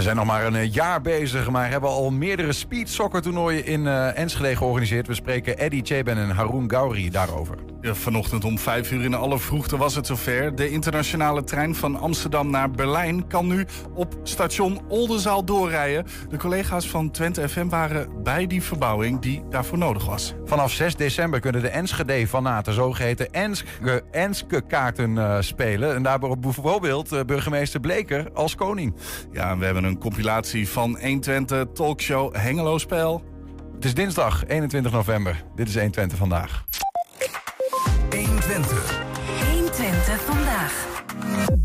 ze zijn nog maar een eh, jaar bezig, maar hebben al meerdere speed soccer toernooien in uh, Enschede georganiseerd. We spreken Eddie Cheben en Haroon Gauri daarover. Ja, vanochtend om vijf uur in alle vroegte was het zover. De internationale trein van Amsterdam naar Berlijn kan nu op station Oldenzaal doorrijden. De collega's van Twente FM waren bij die verbouwing die daarvoor nodig was. Vanaf 6 december kunnen de Enschede-fanaten zogeheten Enske, Enske kaarten uh, spelen. En daarbij bijvoorbeeld uh, burgemeester Bleker als koning. Ja, we hebben een compilatie van 120 talkshow Hengelo Spel. Het is dinsdag 21 november. Dit is 120 vandaag. 120. 120 vandaag.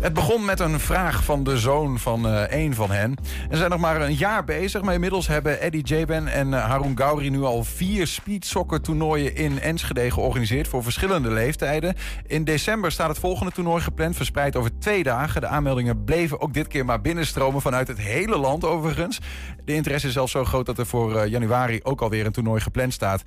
Het begon met een vraag van de zoon van uh, een van hen. En ze zijn nog maar een jaar bezig, maar inmiddels hebben Eddie Jaben en uh, Haroon Gauri nu al vier speedsoccer toernooien in Enschede georganiseerd voor verschillende leeftijden. In december staat het volgende toernooi gepland, verspreid over twee dagen. De aanmeldingen bleven ook dit keer maar binnenstromen vanuit het hele land overigens. De interesse is zelfs zo groot dat er voor uh, januari ook alweer een toernooi gepland staat.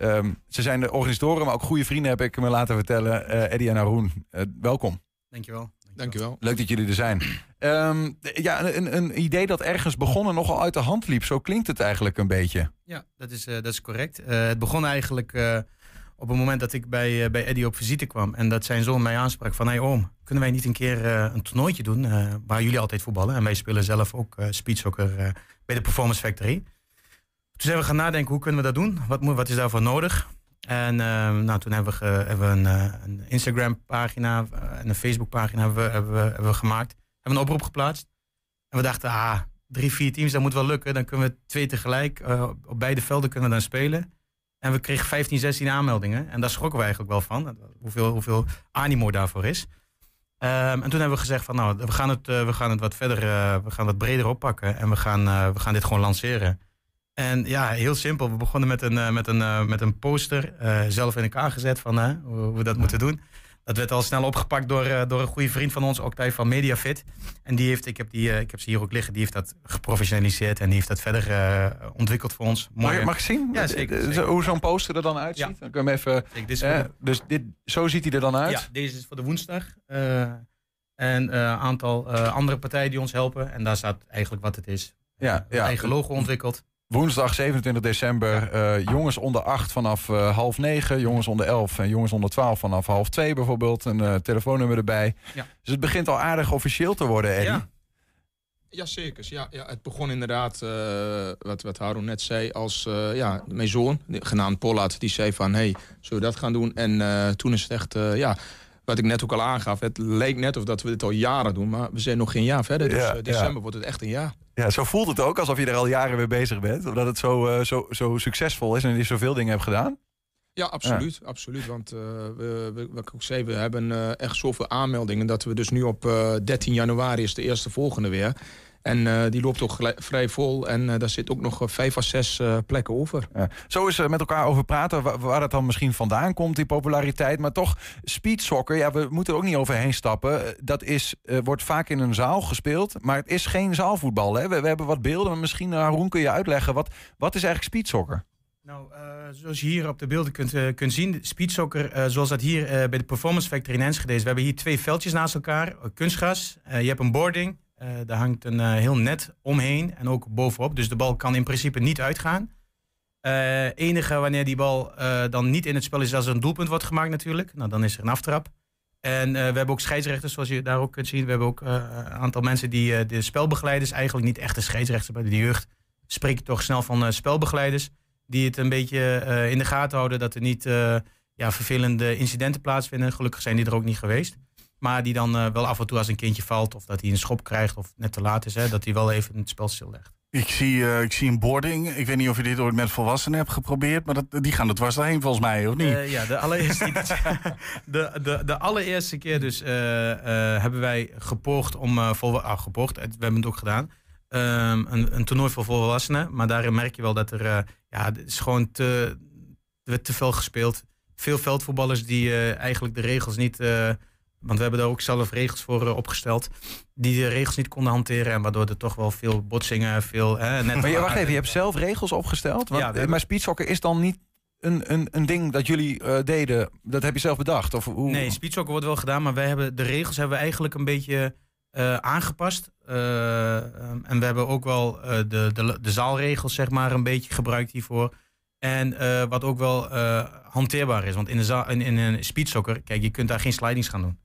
Um, ze zijn de organisatoren, maar ook goede vrienden heb ik me laten vertellen. Eddie en Haroon, welkom. Dankjewel. Dankjewel. Leuk dat jullie er zijn. Um, ja, een, een, idee dat ergens begonnen nogal uit de hand liep. Zo klinkt het eigenlijk een beetje. Ja, dat is, uh, dat is correct. Uh, het begon eigenlijk uh, op het moment dat ik bij, bij Eddie op visite kwam. En dat zijn zoon mij aansprak van... Hé hey, oom, kunnen wij niet een keer een toernooitje doen... waar jullie altijd voetballen? En wij spelen zelf ook speedsoccer bij de Performance Factory. Toen zijn we gaan nadenken, hoe kunnen we dat doen? Wat, moet, wat is daarvoor nodig? En uh, nou, toen hebben we, hebben een, een Instagram-pagina en een Facebook-pagina hebben we, hebben, we, hebben we gemaakt. Hebben een oproep geplaatst. En we dachten, ah, drie, vier teams, dat moet wel lukken. Dan kunnen we twee tegelijk uh, op beide velden kunnen we dan spelen. En we kregen 15, 16 aanmeldingen. En daar schrokken we eigenlijk wel van, hoeveel, hoeveel animo daarvoor is. Um, en toen hebben we gezegd van, nou, we gaan het, we gaan het wat verder, we gaan wat breder oppakken. En we gaan, we gaan dit gewoon lanceren. En ja, heel simpel. We begonnen met een, uh, met een, uh, met een poster, uh, zelf in elkaar gezet van hoe we dat moeten doen. Dat werd al snel opgepakt door, door een goede vriend van ons, Octave van Mediafit. En die heeft, ik heb, die, ik heb ze hier ook liggen, die heeft dat geprofessionaliseerd en die heeft dat verder ontwikkeld voor ons. Mag, je, mag ik zien? Ja, zeker. zeker. Hoe zo'n poster er dan uitziet? Ja. Dan kunnen we even. Dit de... dus dit, zo ziet hij er dan uit? Ja, deze is voor de woensdag. en een aantal andere partijen die ons helpen. En daar staat eigenlijk wat het is. Ja, ja. eigen logo ontwikkeld. Woensdag 27 december, uh, jongens onder 8 vanaf uh, half 9, jongens onder 11 en jongens onder 12 vanaf half 2 bijvoorbeeld. Een uh, telefoonnummer erbij. Ja. Dus het begint al aardig officieel te worden, Eddie. Ja. Ja, zeker. Ja, ja, het begon inderdaad, wat, wat Haroon net zei, als ja, mijn zoon, genaamd Pollard, die zei van, hey, zullen we dat gaan doen? En toen is het echt, ja, wat ik net ook al aangaf, het leek net of dat we dit al jaren doen, maar we zijn nog geen jaar verder. Dus ja, december ja. wordt het echt een jaar. Ja, zo voelt het ook, alsof je er al jaren mee bezig bent. Omdat het zo, uh, zo, zo succesvol is en je zoveel dingen hebt gedaan. Ja, absoluut. Ja. absoluut want uh, we, we, wat ik ook zei, we hebben echt zoveel aanmeldingen... dat we dus nu op 13 januari is de eerste volgende weer... En uh, die loopt ook vrij vol. En uh, daar zit ook nog vijf à zes uh, plekken over. Ja. Zo is er met elkaar over praten waar, waar het dan misschien vandaan komt, die populariteit. Maar toch, speedsoccer, ja, we moeten er ook niet overheen stappen. Dat is, wordt vaak in een zaal gespeeld, maar het is geen zaalvoetbal. Hè? We, we hebben wat beelden, maar misschien, Haroon, kun je uitleggen. Wat, wat is eigenlijk speedsoccer? Nou, uh, zoals je hier op de beelden kunt, uh, kunt zien, speedsoccer, uh, zoals dat hier bij de Performance Factory in Enschede is. We hebben hier twee veldjes naast elkaar, kunstgras. je hebt een boarding, daar hangt een uh, heel net omheen en ook bovenop. Dus de bal kan in principe niet uitgaan. Uh, enige wanneer die bal dan niet in het spel is als er een doelpunt wordt gemaakt natuurlijk. Nou, dan is er een aftrap. En we hebben ook scheidsrechters, zoals je daar ook kunt zien. We hebben ook een aantal mensen die de spelbegeleiders, eigenlijk niet echte scheidsrechters bij de jeugd, spreken toch snel van spelbegeleiders. Die het een beetje in de gaten houden dat er niet ja, vervelende incidenten plaatsvinden. Gelukkig zijn die er ook niet geweest. Maar die dan uh, wel af en toe als een kindje valt of dat hij een schop krijgt of net te laat is, hè, dat hij wel even het spel stillegt. Ik zie, uh, ik zie een boarding. Ik weet niet of je dit ooit met volwassenen hebt geprobeerd, maar dat, die gaan er dwars daarheen volgens mij, of niet? Uh, ja, de allereerste, de, de, de allereerste keer dus hebben wij gepoogd om, vol, ah, gepoogd, we hebben het ook gedaan, um, een, een toernooi voor volwassenen. Maar daarin merk je wel dat er, ja, het is gewoon te, te, te veel gespeeld. Veel veldvoetballers die eigenlijk de regels niet want we hebben daar ook zelf regels voor uh, opgesteld. Die de regels niet konden hanteren. En waardoor er toch wel veel botsingen, veel... Hè, net maar je, wacht even, je hebt zelf regels opgesteld? Want, ja, hebben... Maar speedsocker is dan niet een, een, een ding dat jullie uh, deden? Dat heb je zelf bedacht? Of hoe? Nee, speedsocker wordt wel gedaan. Maar wij hebben de regels hebben we eigenlijk een beetje eh, aangepast. Eh, ehm, en we hebben ook wel eh, de, de, de zaalregels zeg maar, een beetje gebruikt hiervoor. En eh, wat ook wel eh, hanteerbaar is. Want in, de zaal, in, in een speedsoccer, kijk, je kunt daar geen slidings gaan doen.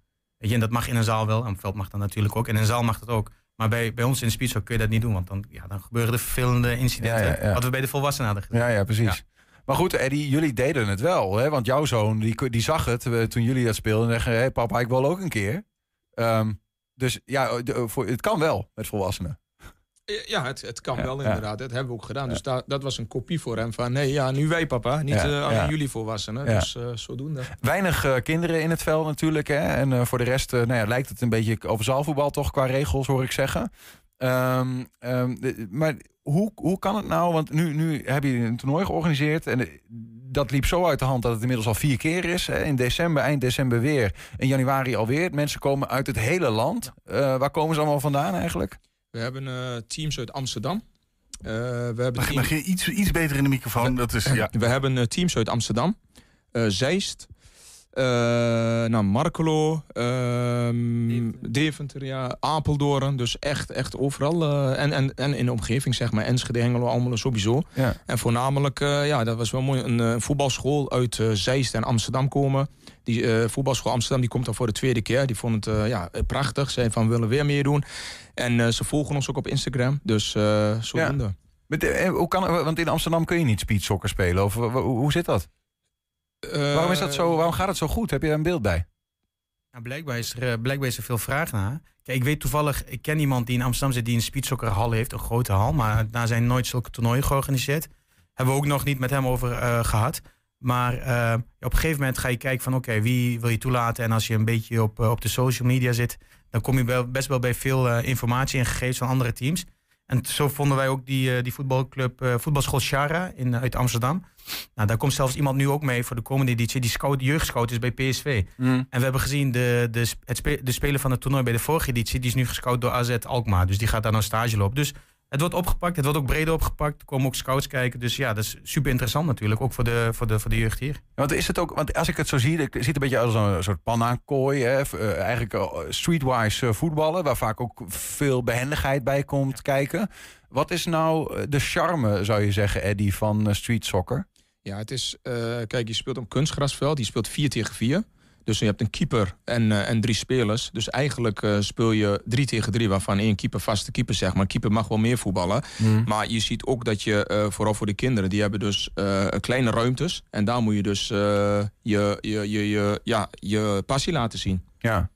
Weet je, en dat mag in een zaal wel. En veld mag dat natuurlijk ook. En in een zaal mag dat ook. Maar bij, bij ons in de speedsoccer kun je dat niet doen. Want dan, ja, dan gebeuren er vervelende incidenten. Ja. Wat we bij de volwassenen hadden gedaan. Ja, ja, precies. Maar goed, Eddie, jullie deden het wel. Hè? Want jouw zoon, die, die zag het eh, toen jullie dat speelden. En zeggen, hé papa, ik wil ook een keer. Ehm, dus ja, voor, het kan wel met volwassenen. Ja, het, het kan Ja, wel inderdaad. Dat hebben we ook gedaan. Dus da- dat was een kopie voor hem van... nee, ja, nu wij papa, niet eh, alleen ja. jullie volwassenen. Dus eh, zodoende. Weinig eh, kinderen in het veld natuurlijk. Hè? En voor de rest nou ja, lijkt het een beetje over zaalvoetbal toch qua regels, hoor ik zeggen. Ehm, ehm, de- maar hoe, hoe kan het nou? Want nu, nu hebben jullie een toernooi georganiseerd. En dat liep zo uit de hand dat het inmiddels al vier keer is. Hè? In december, eind december weer. In januari alweer. Mensen komen uit het hele land. Waar komen ze allemaal vandaan eigenlijk? We hebben eh, teams uit Amsterdam. Eh, we hebben Mag, team- mag je iets, iets beter in de microfoon? Dat is, ja. We hebben eh, teams uit Amsterdam, eh, Zeist, eh nou, Markelo, ehm, Deventer, ja, Apeldoorn. Dus echt, echt overal. eh, en, en, en in de omgeving, zeg maar. Enschede, Hengelo, Almelo sowieso. Ja. En voornamelijk, eh, ja, dat was wel mooi. Een eh, voetbalschool uit eh, Zeist en Amsterdam komen. Die eh, voetbalschool Amsterdam die komt dan voor de tweede keer. Die vond het eh, ja, prachtig. Zei van, we willen weer meer doen. En eh, ze volgen ons ook op Instagram. Dus eh. Met, eh, hoe kan, want in Amsterdam kun je niet speedsokker spelen. Of, hoe zit dat? Waarom, is dat zo, waarom gaat het zo goed? Heb je daar een beeld bij? Nou, blijkbaar, is er, eh, blijkbaar is er veel vraag naar. Kijk, ik weet toevallig, ik ken iemand die in Amsterdam zit die een speedsoccerhal heeft, een grote hal, maar daar zijn nooit zulke toernooien georganiseerd. Hebben we ook nog niet met hem over eh, gehad. Maar eh, op een gegeven moment ga je kijken van oké, wie wil je toelaten? En als je een beetje op, eh, op de social media zit, dan kom je wel, best wel bij veel eh, informatie en gegevens van andere teams. En zo vonden wij ook die, eh, die voetbalclub, voetbalschool Shara in, uit Amsterdam. Nou, daar komt zelfs iemand nu ook mee voor de komende editie. Die scout, jeugdscout is bij PSV. En we hebben gezien de, de, het spe- de speler van het toernooi bij de vorige editie. Die is nu gescout door AZ Alkmaar. Dus die gaat daar nou stage lopen. Dus het wordt opgepakt. Het wordt ook breder opgepakt. Er komen ook scouts kijken. Dus ja, dat is super interessant natuurlijk. Ook voor de, voor de, voor de jeugd hier. Want is het ook, want als ik het zo zie, het ziet een beetje als een soort panna-kooi. Hè? eh, eigenlijk eh, streetwise eh, voetballen, waar vaak ook veel behendigheid bij komt kijken. Wat is nou de charme, zou je zeggen, Eddie, van street soccer? Ja, het is. eh, kijk, je speelt op een kunstgrasveld. Je speelt 4 tegen 4. Dus je hebt een keeper en, eh, en drie spelers. Dus eigenlijk eh, speel je 3 tegen 3, waarvan één keeper vaste keeper, zeg maar. Keeper mag wel meer voetballen. Maar je ziet ook dat je, eh, vooral voor de kinderen, die hebben dus kleine ruimtes. En daar moet je dus je, je, je, je, ja, je passie laten zien. Ja.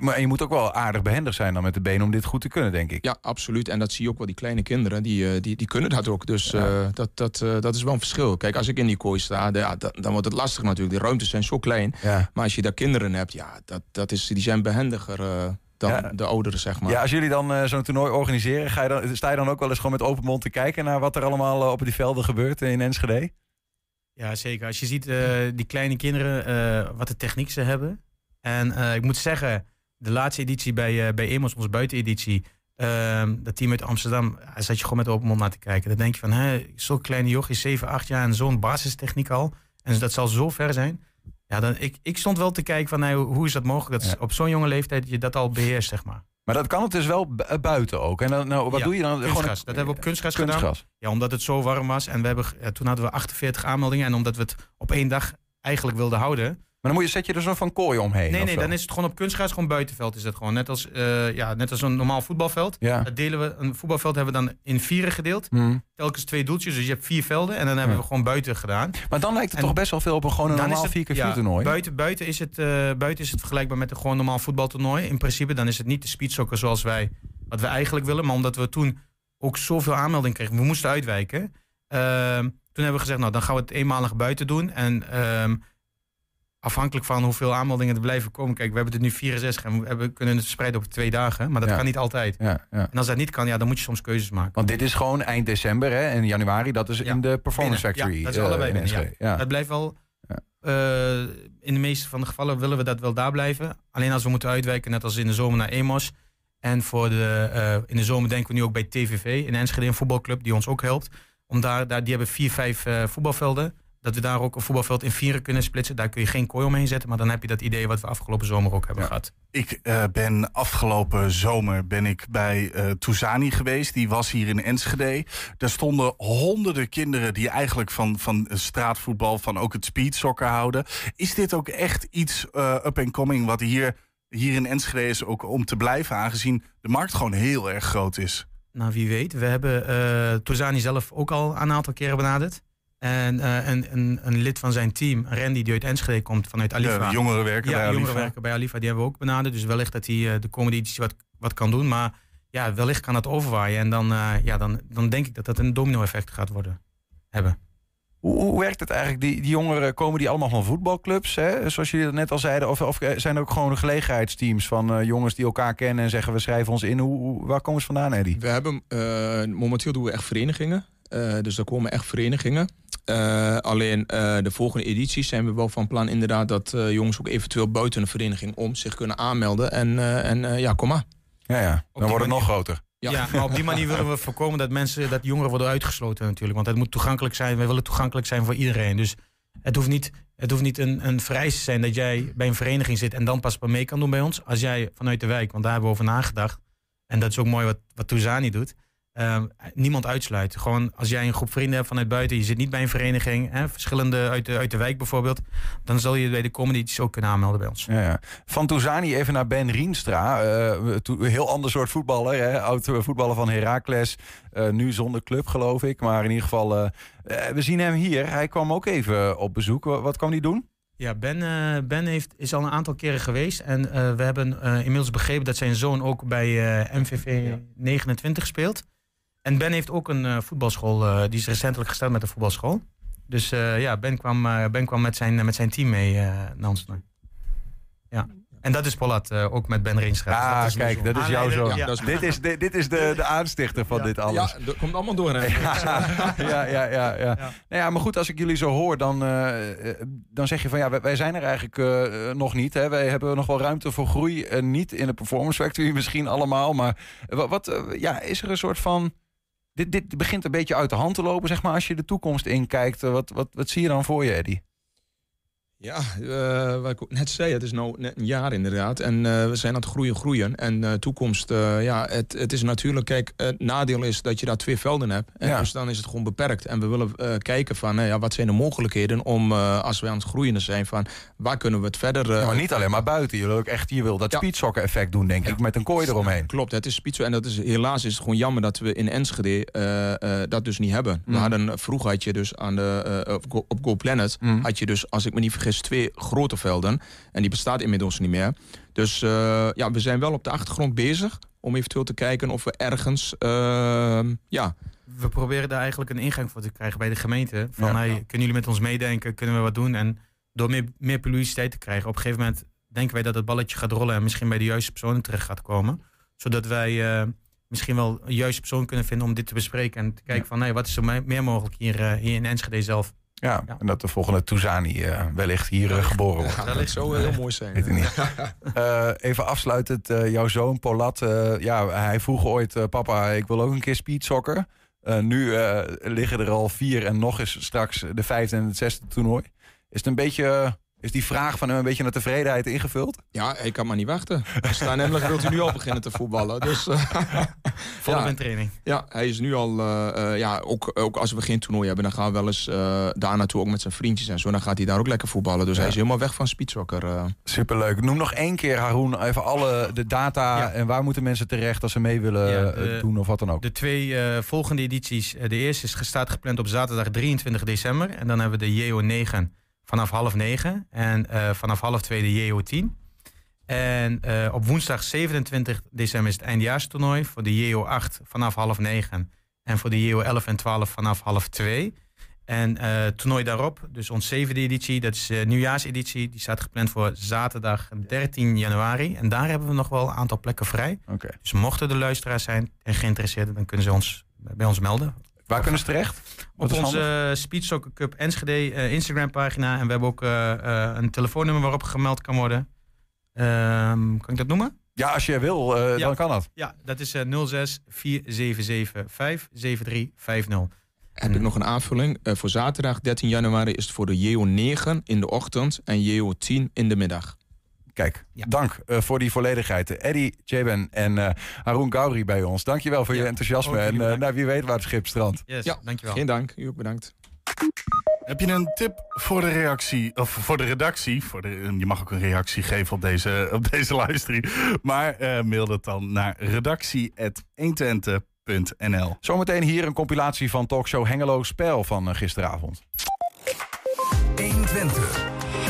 Maar je moet ook wel aardig behendig zijn dan met de benen om dit goed te kunnen, denk ik. Ja, absoluut. En dat zie je ook wel. Die kleine kinderen, die, eh, die, die kunnen dat ook. Dus Ja. eh, dat, dat, eh, dat is wel een verschil. Kijk, als ik in die kooi sta, de- ja, dan, dan wordt het lastig natuurlijk. De ruimtes zijn zo klein. Ja. Maar als je daar kinderen hebt, ja, dat, dat is, die zijn behendiger eh, dan Ja. de ouderen, zeg maar. Ja, als jullie dan eh, zo'n toernooi organiseren, ga je dan, sta je dan ook wel eens gewoon met open mond te kijken naar wat er allemaal op die velden gebeurt in Enschede? Ja, zeker. Als je ziet eh, die kleine kinderen, eh, wat de techniek ze hebben. En eh, ik moet zeggen, de laatste editie bij, eh bij Emos, onze buiteneditie, ehm, dat team uit Amsterdam, daar zat je gewoon met open mond naar te kijken. Dan denk je van, hè, zo'n kleine jochie, 7, 8 jaar en zo'n basistechniek al. En dat zal zo ver zijn. Ja, dan, ik, ik stond wel te kijken van, nou, hoe is dat mogelijk dat Ja. op zo'n jonge leeftijd je dat al beheerst, zeg maar. Maar dat kan het dus wel eh, buiten ook. En dan, nou, wat Ja, doe je dan? Kunstgras. Dat hebben we op kunstgras, gedaan. kunstgras. Ja, omdat het zo warm was. En we hebben, ja, toen hadden we 48 aanmeldingen. En omdat we het op één dag eigenlijk wilden houden, Maar dan moet je, zet je er zo van kooi omheen. Nee, nee, zo? dan is het gewoon op kunstgras, gewoon buitenveld is dat gewoon. Net als, eh, ja, net als een normaal voetbalveld. Ja. Dat delen we, een voetbalveld hebben we dan in vieren gedeeld. Hm. Telkens twee doeltjes, dus je hebt vier velden. En dan hebben Ja. we gewoon buiten gedaan. Maar dan lijkt het En toch best wel veel op een gewoon een normaal 4x4 ja, toernooi. Buiten, buiten, is het, eh, buiten is het vergelijkbaar met een gewoon normaal voetbaltoernooi. In principe, dan is het niet de speedsoccer zoals wij, wat we eigenlijk willen. Maar omdat we toen ook zoveel aanmelding kregen, we moesten uitwijken. Ehm, toen hebben we gezegd, nou dan gaan we het eenmalig buiten doen. En ehm, afhankelijk van hoeveel aanmeldingen er blijven komen. Kijk, we hebben het nu 64 en we hebben, kunnen het verspreiden over twee dagen. Maar dat Ja. kan niet altijd. Ja, ja. En als dat niet kan, ja, dan moet je soms keuzes maken. Want dit is gewoon eind december hè, en januari. Dat is in de Performance binnen. Factory. Ja, dat is allebei in binnen, Enschede. Ja. Het blijft wel. Eh, in de meeste van de gevallen willen we dat wel daar blijven. Alleen als we moeten uitwijken, net als in de zomer naar Emos. En voor de, eh, in de zomer denken we nu ook bij TVV in Enschede, een voetbalclub die ons ook helpt. Om daar, daar, die hebben vier, vijf voetbalvelden. Dat we daar ook een voetbalveld in vieren kunnen splitsen. Daar kun je geen kooi omheen zetten, maar dan heb je dat idee wat we afgelopen zomer ook hebben Ja. gehad. Ik eh, ben afgelopen zomer ben ik bij Touzani geweest. Die was hier in Enschede. Daar stonden honderden kinderen die eigenlijk van, van straatvoetbal, van ook het speedsokker houden. Is dit ook echt iets eh, up and coming wat hier, hier in Enschede is ook om te blijven, aangezien de markt gewoon heel erg groot is? Nou, wie weet. We hebben Torzani zelf ook al een aantal keren benaderd. En eh, een, een, een lid van zijn team, Randy, die uit Enschede komt, vanuit Alifa. De jongeren werken ja, bij jongeren Alifa. werken bij Alifa, die hebben we ook benaderd. Dus wellicht dat hij eh, de komende editie wat, wat kan doen. Maar ja, wellicht kan dat overwaaien. En dan, eh, ja, dan, dan denk ik dat dat een domino-effect gaat worden. Hebben. Hoe, hoe werkt het eigenlijk? Die, die jongeren, komen die allemaal van voetbalclubs? Hè? Zoals jullie dat net al zeiden. Of, of zijn er ook gewoon gelegenheidsteams van eh, jongens die elkaar kennen en zeggen we schrijven ons in? Hoe, hoe- waar komen ze vandaan, Eddie? We hebben, eh, momenteel doen we echt verenigingen. Eh, dus er komen echt verenigingen. Eh, alleen eh, de volgende edities zijn we wel van plan inderdaad dat eh, jongens ook eventueel buiten een vereniging om zich kunnen aanmelden. En, eh, en eh, ja, kom maar. Ja, ja. Dan wordt het nog groter. Ja. Ja. maar op die manier willen we voorkomen dat mensen, dat jongeren worden uitgesloten natuurlijk. Want het moet toegankelijk zijn. We willen toegankelijk zijn voor iedereen. Dus het hoeft niet, het hoeft niet een, een vereiste te zijn dat jij bij een vereniging zit en dan pas mee kan doen bij ons. Als jij vanuit de wijk, want daar hebben we over nagedacht. En dat is ook mooi wat, wat Touzani doet. Ehm, niemand uitsluit. Gewoon als jij een groep vrienden hebt vanuit buiten, je zit niet bij een vereniging, hè, verschillende uit de, uit de wijk bijvoorbeeld, dan zal je bij de komende edities ook kunnen aanmelden bij ons. Ja, ja. Van Touzani even naar Ben Rienstra. To- heel ander soort voetballer. Hè? Oud voetballer van Heracles. Eh, nu zonder club, geloof ik. Maar in ieder geval, we zien hem hier. Hij kwam ook even op bezoek. Wa- Wat kwam hij doen? Ja, Ben, ben heeft, is al een aantal keren geweest. En we hebben inmiddels begrepen dat zijn zoon ook bij MVV 29 speelt. En Ben heeft ook een eh, voetbalschool. eh, die is recentelijk gestart met een voetbalschool. Dus eh, ja, Ben kwam, eh, ben kwam met, zijn, met zijn team mee eh, naar ons toe. Ja. En dat is Pollat eh, ook met Ben Rienstra. Dus Ah, dat is kijk, dat is jouw zoon. Ja, Ja. Dit is, dit, dit is de, de aanstichter van Ja. dit alles. Ja, dat komt allemaal door. Hè? Ja, ja, ja, ja, ja. Nou ja, maar goed, als ik jullie zo hoor, dan, dan zeg je van ja, wij, wij zijn er eigenlijk eh, nog niet. Hè. Wij hebben nog wel ruimte voor groei. niet in de Performance Factory misschien allemaal. Maar wat, wat ja, is er een soort van. Dit, dit begint een beetje uit de hand te lopen, zeg maar, als je de toekomst inkijkt. Wat, wat, wat zie je dan voor je, Eddie? Ja, eh, wat ik net zei, het is nu net een jaar inderdaad. En eh, we zijn aan het groeien, groeien. En eh, toekomst, ja, het, het is natuurlijk, kijk, het nadeel is dat je daar twee velden hebt. En Ja. Dus dan is het gewoon beperkt. En we willen kijken van, nou ja, wat zijn de mogelijkheden om, als we aan het groeien zijn, van waar kunnen we het verder... Ja, maar niet alleen maar buiten. Je wil ook echt, je wil dat Ja. speedsokker effect doen, denk ik, met een kooi eromheen. Klopt, het is Spitzo. En dat is, helaas is het gewoon jammer dat we in Enschede dat dus niet hebben. Mm. We hadden, vroeger had je dus aan de, op, Go, op Go Planet... Mm. had je dus, als ik me niet vergis, twee grote velden. En die bestaat inmiddels niet meer. Dus eh, ja, we zijn wel op de achtergrond bezig... om eventueel te kijken of we ergens... ehm, ja, We proberen daar eigenlijk een ingang voor te krijgen bij de gemeente. Van, Ja. hey, kunnen jullie met ons meedenken? Kunnen we wat doen? En door meer, meer publiciteit te krijgen, op een gegeven moment denken wij dat het balletje gaat rollen en misschien bij de juiste personen terecht gaat komen. Zodat wij eh, misschien wel een juiste persoon kunnen vinden om dit te bespreken en te kijken van, hey, wat is er me- meer mogelijk hier, eh, hier in Enschede zelf? Ja, Ja. en dat de volgende Touzani eh, wellicht hier eh, geboren wordt. ja dat ligt- zou heel mooi zijn. Weet ik niet. Eh, even afsluitend, eh, jouw zoon Polat, eh, ja, hij vroeg ooit, eh, papa, ik wil ook een keer speedsokker. Eh, nu eh, liggen er al vier en nog eens straks de vijfde en het zesde toernooi. Is het een beetje, is die vraag van hem een beetje naar tevredenheid ingevuld? Ja, ik kan maar niet wachten. Staan namelijk wilt u nu al beginnen te voetballen. Dus eh, Volop Ja. in training. Ja, hij is nu al, eh, eh, ja, ook, ook als we geen toernooi hebben, dan gaan we wel eens eh, daar naartoe ook met zijn vriendjes en zo. Dan gaat hij daar ook lekker voetballen. Dus Ja. hij is helemaal weg van speedsokker. eh. Superleuk. Noem nog één keer, Haroon, even alle de data Ja. en waar moeten mensen terecht als ze mee willen Ja, de- doen of wat dan ook. De twee eh, volgende edities, de eerste is gestaat gepland op zaterdag 23 december. En dan hebben we de JO9 vanaf half negen. En eh, vanaf half twee de JO10. En eh, op woensdag 27 december is het eindejaarstoernooi voor de JO8 vanaf half negen. En voor de JO11 en 12 vanaf half twee. En het toernooi daarop, dus ons zevende editie, dat is de nieuwjaarseditie. Die staat gepland voor zaterdag 13 januari. En daar hebben we nog wel een aantal plekken vrij. Oké. Dus mochten er luisteraars zijn en geïnteresseerd, dan kunnen ze ons bij ons melden. Waar kunnen ze terecht? Wat Op onze handig? uh, Speed Soccer Cup Enschede eh, Instagram pagina. En we hebben ook eh, eh, een telefoonnummer waarop gemeld kan worden. Ehm, kan ik dat noemen? Ja, als je wil, eh, Ja. dan kan dat. Ja, dat is eh 06 477 57350. heb ik nog een aanvulling. Eh, voor zaterdag 13 januari is het voor de JO 9 in de ochtend en JO 10 in de middag. Kijk, dank eh, voor die volledigheid. Eddie, Jaben en eh Haroon Gauri bij ons. Dankjewel voor je enthousiasme. ook En eh, bedankt. nou, wie weet waar het schip strandt. Yes, Ja, dankjewel. Geen dank, u ook bedankt. Heb je een tip voor de reactie, of voor de redactie? Voor de, je mag ook een reactie geven op deze, op deze livestream. Maar eh, mail dat dan naar redactie.120.nl. Zometeen hier een compilatie van talkshow Hengelo Spel van eh, gisteravond. 120.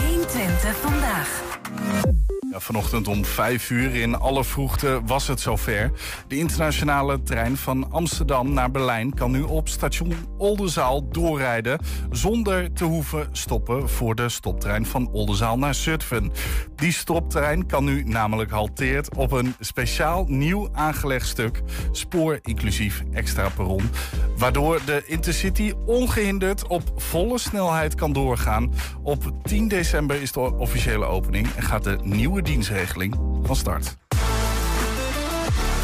120 vandaag. Ja, vanochtend om 5 uur in alle vroegte was het zover. De internationale trein van Amsterdam naar Berlijn kan nu op station Oldenzaal doorrijden zonder te hoeven stoppen voor de stoptrein van Oldenzaal naar Zutphen. Die stoptrein kan nu namelijk halteert op een speciaal nieuw aangelegd stuk, spoor inclusief extra perron, waardoor de Intercity ongehinderd op volle snelheid kan doorgaan. Op 10 december is de officiële opening en gaat de nieuwe dienstregeling van start.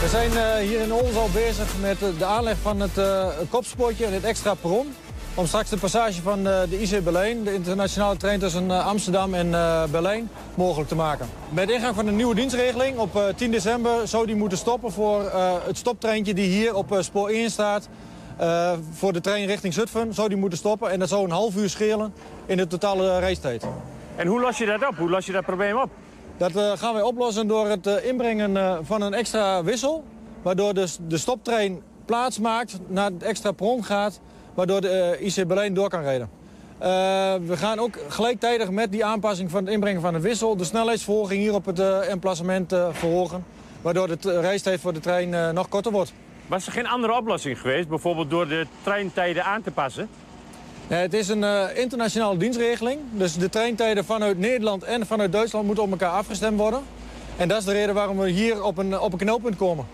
We zijn eh, hier in Oldenzaal bezig met de aanleg van het eh, kopspoortje en het extra perron. Om straks de passage van eh, de IC Berlijn, de internationale trein tussen Amsterdam en eh, Berlijn, mogelijk te maken. Bij de ingang van de nieuwe dienstregeling op eh, 10 december zou die moeten stoppen voor eh, het stoptreintje die hier op eh, spoor 1 staat. Eh, voor de trein richting Zutphen zou die moeten stoppen en dat zou een half uur schelen in de totale reistijd. En hoe los je dat op? Hoe los je dat probleem op? Dat eh, gaan wij oplossen door het eh, inbrengen eh, van een extra wissel. Waardoor dus de stoptrein plaats maakt, naar het extra perron gaat. Waardoor de IC Berlijn door kan rijden. We gaan ook gelijktijdig met die aanpassing van het inbrengen van de wissel... de snelheidsverhoging hier op het emplacement verhogen. Waardoor de reistijd voor de trein nog korter wordt. Was er geen andere oplossing geweest? Bijvoorbeeld door de treintijden aan te passen? Nee, het is een eh, internationale dienstregeling. Dus de treintijden vanuit Nederland en vanuit Duitsland moeten op elkaar afgestemd worden. En dat is de reden waarom we hier op een, op een knooppunt komen.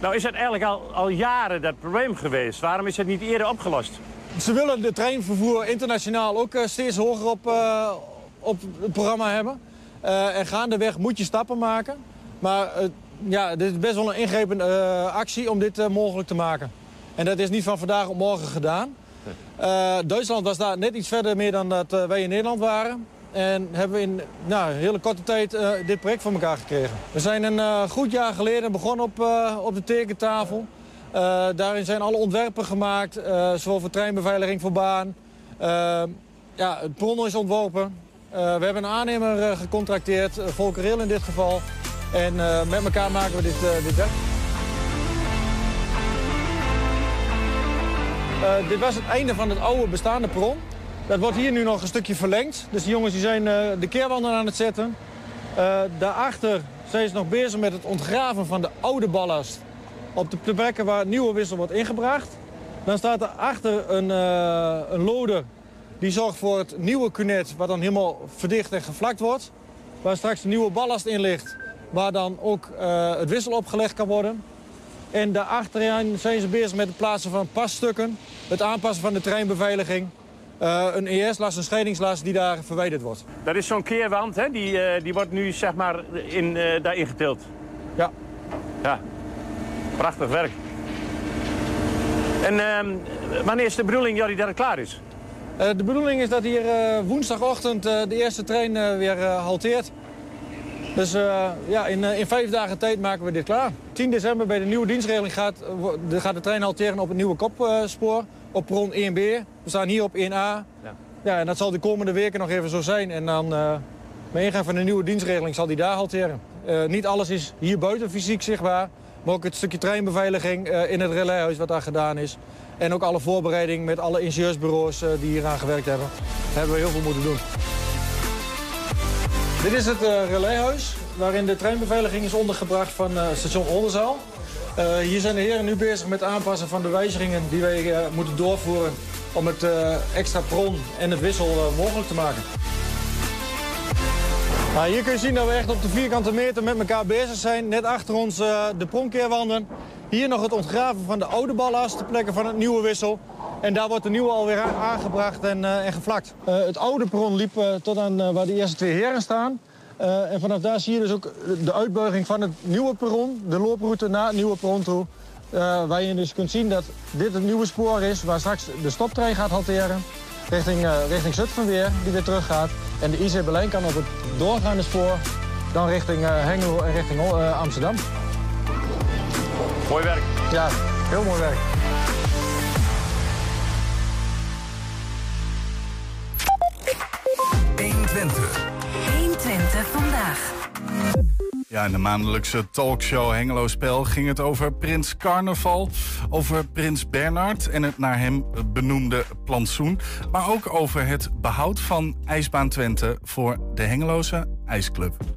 Nou is dat eigenlijk al, al jaren dat probleem geweest. Waarom is het niet eerder opgelost? Ze willen de treinvervoer internationaal ook eh, steeds hoger op, eh, op het programma hebben. Eh, en gaandeweg moet je stappen maken. Maar eh, ja, dit is best wel een ingrijpende eh, actie om dit eh, mogelijk te maken. En dat is niet van vandaag op morgen gedaan. Eh, Duitsland was daar net iets verder meer dan dat eh, wij in Nederland waren. En hebben we in nou, een hele korte tijd eh, dit project voor elkaar gekregen. We zijn een goed jaar geleden begonnen op, eh, op de tekentafel. Daarin zijn alle ontwerpen gemaakt, zowel voor treinbeveiliging voor baan. Ja, het perron is ontworpen. We hebben een aannemer gecontracteerd, uh, Volker Rail in dit geval. En met elkaar maken we dit, dit werk. Eh, dit was het einde van het oude bestaande perron. Dat wordt hier nu nog een stukje verlengd. Dus de jongens die zijn eh, de keerwanden aan het zetten. Eh, daarachter zijn ze nog bezig met het ontgraven van de oude ballast. Op de plekken waar nieuwe wissel wordt ingebracht. Dan staat er achter een, een loader die zorgt voor het nieuwe kunet... wat dan helemaal verdicht en gevlakt wordt. Waar straks de nieuwe ballast in ligt. Waar dan ook het wissel opgelegd kan worden. En daarachteraan zijn ze bezig met het plaatsen van passtukken. Het aanpassen van de treinbeveiliging. eh, een ES-last, een scheidingslast die daar verwijderd wordt. Dat is zo'n keerwand, hè? Die, eh, die wordt nu zeg maar in, eh daarin getild. Ja. Ja, prachtig werk. En ehm, wanneer is de bedoeling Jordi, dat het klaar is? De bedoeling is dat hier woensdagochtend de eerste trein weer halteert. Dus eh, ja, in, eh, in vijf dagen tijd maken we dit klaar. 10 december bij de nieuwe dienstregeling gaat, de, gaat de trein halteren op het nieuwe kopspoor. op perron 1B. We staan hier op 1A. Ja. ja, en dat zal de komende weken nog even zo zijn. En dan eh bij ingang van de nieuwe dienstregeling zal die daar halteren. Niet alles is hier buiten fysiek zichtbaar. Maar ook het stukje treinbeveiliging in het relayhuis wat daar gedaan is. En ook alle voorbereiding met alle ingenieursbureaus die hier aan gewerkt hebben. Daar hebben we heel veel moeten doen. Dit is het eh relayhuis waarin de treinbeveiliging is ondergebracht van eh, station Oldenzaal. Eh, hier zijn de heren nu bezig met aanpassen van de wijzigingen die wij moeten doorvoeren om het extra perron en het wissel mogelijk te maken. Nou, hier kun je zien dat we echt op de vierkante meter met elkaar bezig zijn. Net achter ons de pronkeerwanden. Hier nog het ontgraven van de oude ballast, de plekken van het nieuwe wissel. En daar wordt de nieuwe alweer aan- aangebracht en, eh, en gevlakt. Eh, het oude perron liep eh, tot aan waar de eerste twee heren staan. En vanaf daar zie je dus ook de uitbuiging van het nieuwe perron. De looproute naar het nieuwe perron toe. waar je dus kunt zien dat dit het nieuwe spoor is... waar straks de stoptrein gaat hanteren. Richting, uh, richting Zutphen weer, die weer terug gaat. En de IC Berlijn kan op het doorgaande spoor... dan richting uh, Hengelo en richting Amsterdam. Mooi werk. Ja, heel mooi werk. Vandaag. Ja, in de maandelijkse talkshow Hengelo Spel ging het over Prins Carnaval, over Prins Bernard en het naar hem benoemde plantsoen, maar ook over het behoud van IJsbaan Twente voor de Hengeloze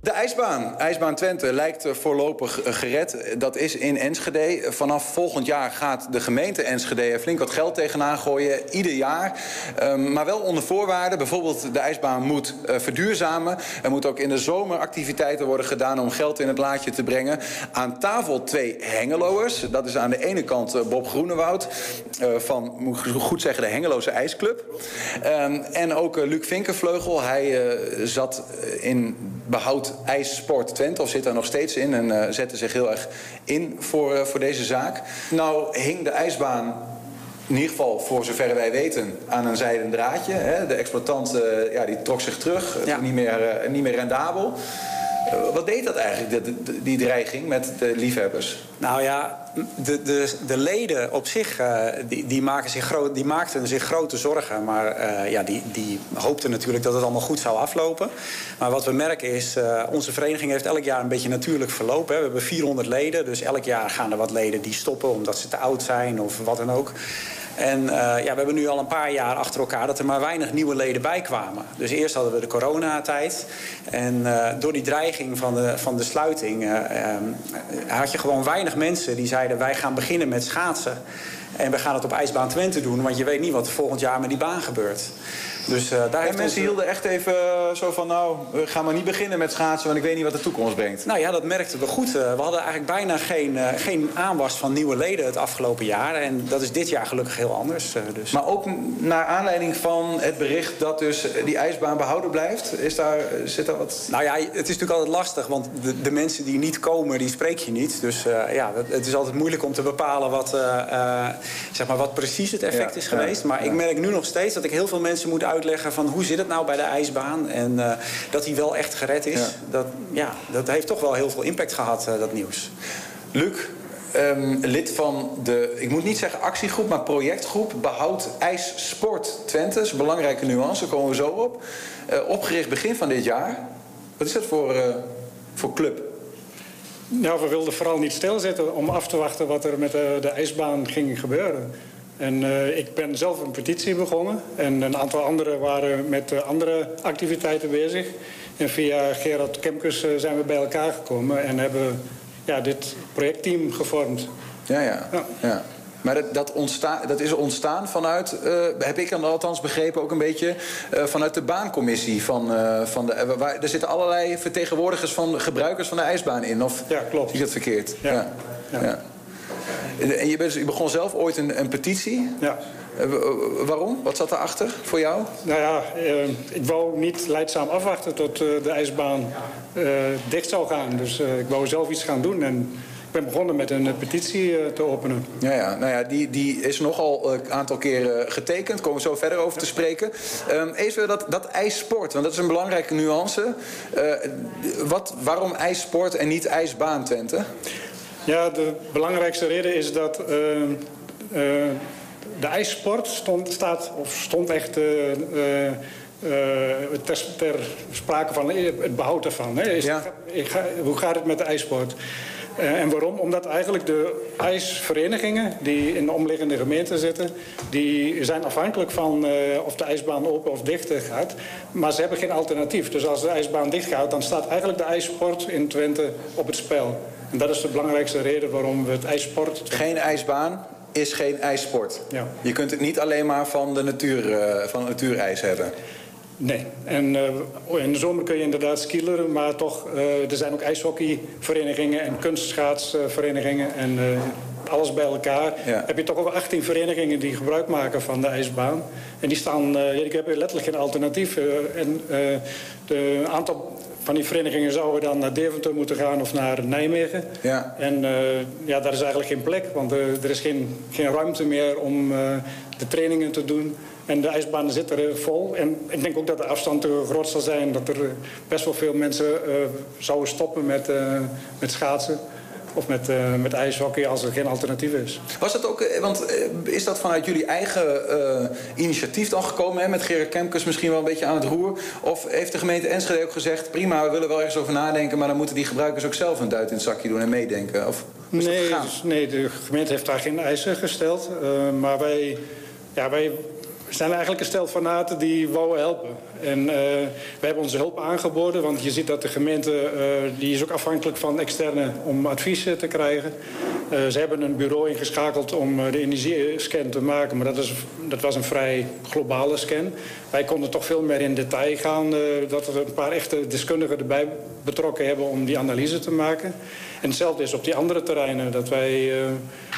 De ijsbaan, IJsbaan Twente, lijkt voorlopig gered. Dat is in Enschede. Vanaf volgend jaar gaat de gemeente Enschede flink wat geld tegenaan gooien. Ieder jaar. Um, maar wel onder voorwaarden. Bijvoorbeeld de ijsbaan moet uh, verduurzamen. Er moet ook in de zomer activiteiten worden gedaan om geld in het laadje te brengen. Aan tafel twee Hengeloers. Dat is aan de ene kant uh, Bob Groenewoud van, moet ik goed zeggen, de Hengeloze IJsclub. Um, en ook Luc Vinkenvleugel. Hij zat in behoud IJssport Twente, of zit daar nog steeds in en uh, zette zich heel erg in voor, uh, voor deze zaak. Nou hing de ijsbaan in ieder geval voor zover wij weten, aan een zijden draadje. Hè. De exploitant uh, ja, die trok zich terug, ja. niet, meer, niet meer rendabel. Wat deed dat eigenlijk, die, die dreiging met de liefhebbers? Nou ja, de, de, de leden op zich uh, die, die, maken zich groot, die maakten zich grote zorgen. Maar uh, ja, die, die hoopten natuurlijk dat het allemaal goed zou aflopen. Maar wat we merken is, onze vereniging heeft elk jaar een beetje natuurlijk verlopen. Hè. We hebben 400 leden, dus elk jaar gaan er wat leden die stoppen omdat ze te oud zijn of wat dan ook. En uh, ja, we hebben nu al een paar jaar achter elkaar dat er maar weinig nieuwe leden bij kwamen. Dus eerst hadden we de coronatijd. En uh, door die dreiging van de, van de sluiting uh, had je gewoon weinig mensen die zeiden... wij gaan beginnen met schaatsen. En we gaan het op IJsbaan Twente doen, want je weet niet wat volgend jaar met die baan gebeurt. Dus, uh, daar en mensen hielden echt even zo van, nou, we gaan maar niet beginnen met schaatsen, want ik weet niet wat de toekomst brengt. Nou ja, dat merkten we goed. we hadden eigenlijk bijna geen, geen aanwas van nieuwe leden het afgelopen jaar. En dat is dit jaar gelukkig heel anders. Dus. Maar ook naar aanleiding van het bericht dat dus die ijsbaan behouden blijft, is daar, zit daar wat... Nou ja, het is natuurlijk altijd lastig, want de, de mensen die niet komen, die spreek je niet. Dus ja, het is altijd moeilijk om te bepalen wat, zeg maar wat precies het effect ja, is geweest. Maar ja. ik merk nu nog steeds dat ik heel veel mensen moet uitleggen van hoe zit het nou bij de ijsbaan. En uh, dat die wel echt gered is. Ja. Dat, ja, dat heeft toch wel heel veel impact gehad, uh, dat nieuws. Luc, um, lid van de, ik moet niet zeggen actiegroep, maar projectgroep Behoud IJssport Twente. Dat is een belangrijke nuance, daar komen we zo op. Uh, opgericht begin van dit jaar. Wat is dat voor, voor club? Nou, we wilden vooral niet stilzitten om af te wachten wat er met de, de ijsbaan ging gebeuren. En uh, ik ben zelf een petitie begonnen. En een aantal anderen waren met uh, andere activiteiten bezig. En via Gerard Kemkes uh, zijn we bij elkaar gekomen en hebben ja, dit projectteam gevormd. Ja, ja. ja. ja. Maar dat, dat, dat is ontstaan vanuit, heb ik althans begrepen, ook een beetje vanuit de baancommissie. Van, van de, waar, er zitten allerlei vertegenwoordigers van gebruikers van de ijsbaan in. Of ja, klopt. zie ik dat verkeerd? Ja. ja. ja. En je, bent, je, begon zelf ooit een, een petitie. Ja. waarom? Wat zat erachter voor jou? Nou ja, ik wou niet leidzaam afwachten tot de ijsbaan dicht zou gaan. Dus ik wou zelf iets gaan doen. En ik ben begonnen met een petitie te openen. Ja, ja. Nou ja, die, die is nogal een aantal keren getekend. Komen we zo verder over te spreken. Um, even dat, dat ijssport, want dat is een belangrijke nuance. Wat, waarom ijssport en niet ijsbaan, Twente? Ja, de belangrijkste reden is dat uh, uh, de ijssport stond, staat, of stond echt... Uh, ter, ter, sprake van het behoud ervan. Hè. Is, ja. ga, hoe gaat het met de ijssport? En waarom? Omdat eigenlijk de ijsverenigingen die in de omliggende gemeenten zitten... die zijn afhankelijk van uh, of de ijsbaan open of dicht gaat. Maar ze hebben geen alternatief. Dus als de ijsbaan dicht gaat, dan staat eigenlijk de ijssport in Twente op het spel. En dat is de belangrijkste reden waarom we het ijssport... Geen ijsbaan is geen ijssport. Ja. Je kunt het niet alleen maar van de natuur, uh, van natuurijs hebben. Nee. En uh, in de zomer kun je inderdaad skileren, maar toch, uh, er zijn ook ijshockeyverenigingen en kunstschaatsverenigingen en uh, alles bij elkaar. Ja. Heb je toch over 18 verenigingen die gebruik maken van de ijsbaan. En die staan, ik heb letterlijk geen alternatief. en de aantal van die verenigingen zouden dan naar Deventer moeten gaan of naar Nijmegen. Ja. En eh, ja, daar is eigenlijk geen plek, want eh, er is geen, geen ruimte meer om eh, de trainingen te doen. En de ijsbanen zitten er vol. En ik denk ook dat de afstand te groot zal zijn. Dat er best wel veel mensen zouden stoppen met, met schaatsen. Of met, eh, met ijshockey als er geen alternatief is. Was dat ook, eh, want eh, is dat vanuit jullie eigen initiatief dan gekomen, hè, met Gerard Kemkes misschien wel een beetje aan het roer? Of heeft de gemeente Enschede ook gezegd, prima, we willen wel ergens over nadenken, maar dan moeten die gebruikers ook zelf een duit in het zakje doen en meedenken? Of Nee, dus- nee, de gemeente heeft daar geen eisen gesteld. Maar wij, ja, wij zijn eigenlijk een stel fanaten die wouden helpen. En eh, wij hebben onze hulp aangeboden, want je ziet dat de gemeente... eh, die is ook afhankelijk van externe om advies eh, te krijgen. Ze hebben een bureau ingeschakeld om de energiescan te maken... maar dat, is, dat was een vrij globale scan. Wij konden toch veel meer in detail gaan... dat we een paar echte deskundigen erbij betrokken hebben om die analyse te maken. En hetzelfde is op die andere terreinen. Dat wij,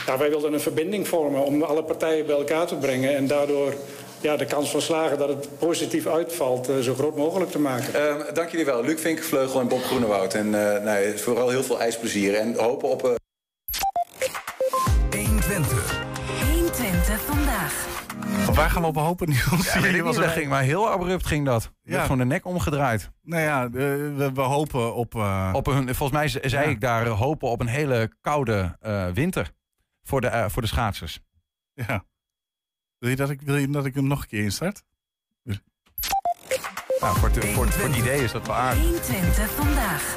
ja, wij wilden een verbinding vormen om alle partijen bij elkaar te brengen... en daardoor ja, de kans van slagen dat het positief uitvalt eh, zo groot mogelijk te maken. Ehm, dank jullie wel, Luc Vinkenvleugel en Bob Groenewoud. En eh, nou, vooral heel veel ijsplezier en hopen op... eh, 120. 120 vandaag. Waar gaan we op hopen, Niels? Ja, niet, was dat ging maar heel abrupt ging dat. Je Ja. hebt gewoon de nek omgedraaid. Nou ja, we, we hopen op... eh, Op een, volgens mij ze- zei Ja. ik daar hopen op een hele koude eh, winter voor de, voor de schaatsers. Ja. Wil je, dat ik, wil je dat ik hem nog een keer instart? Nou, voor, het- voor, het- voor het idee is dat wel aardig. 120 vandaag.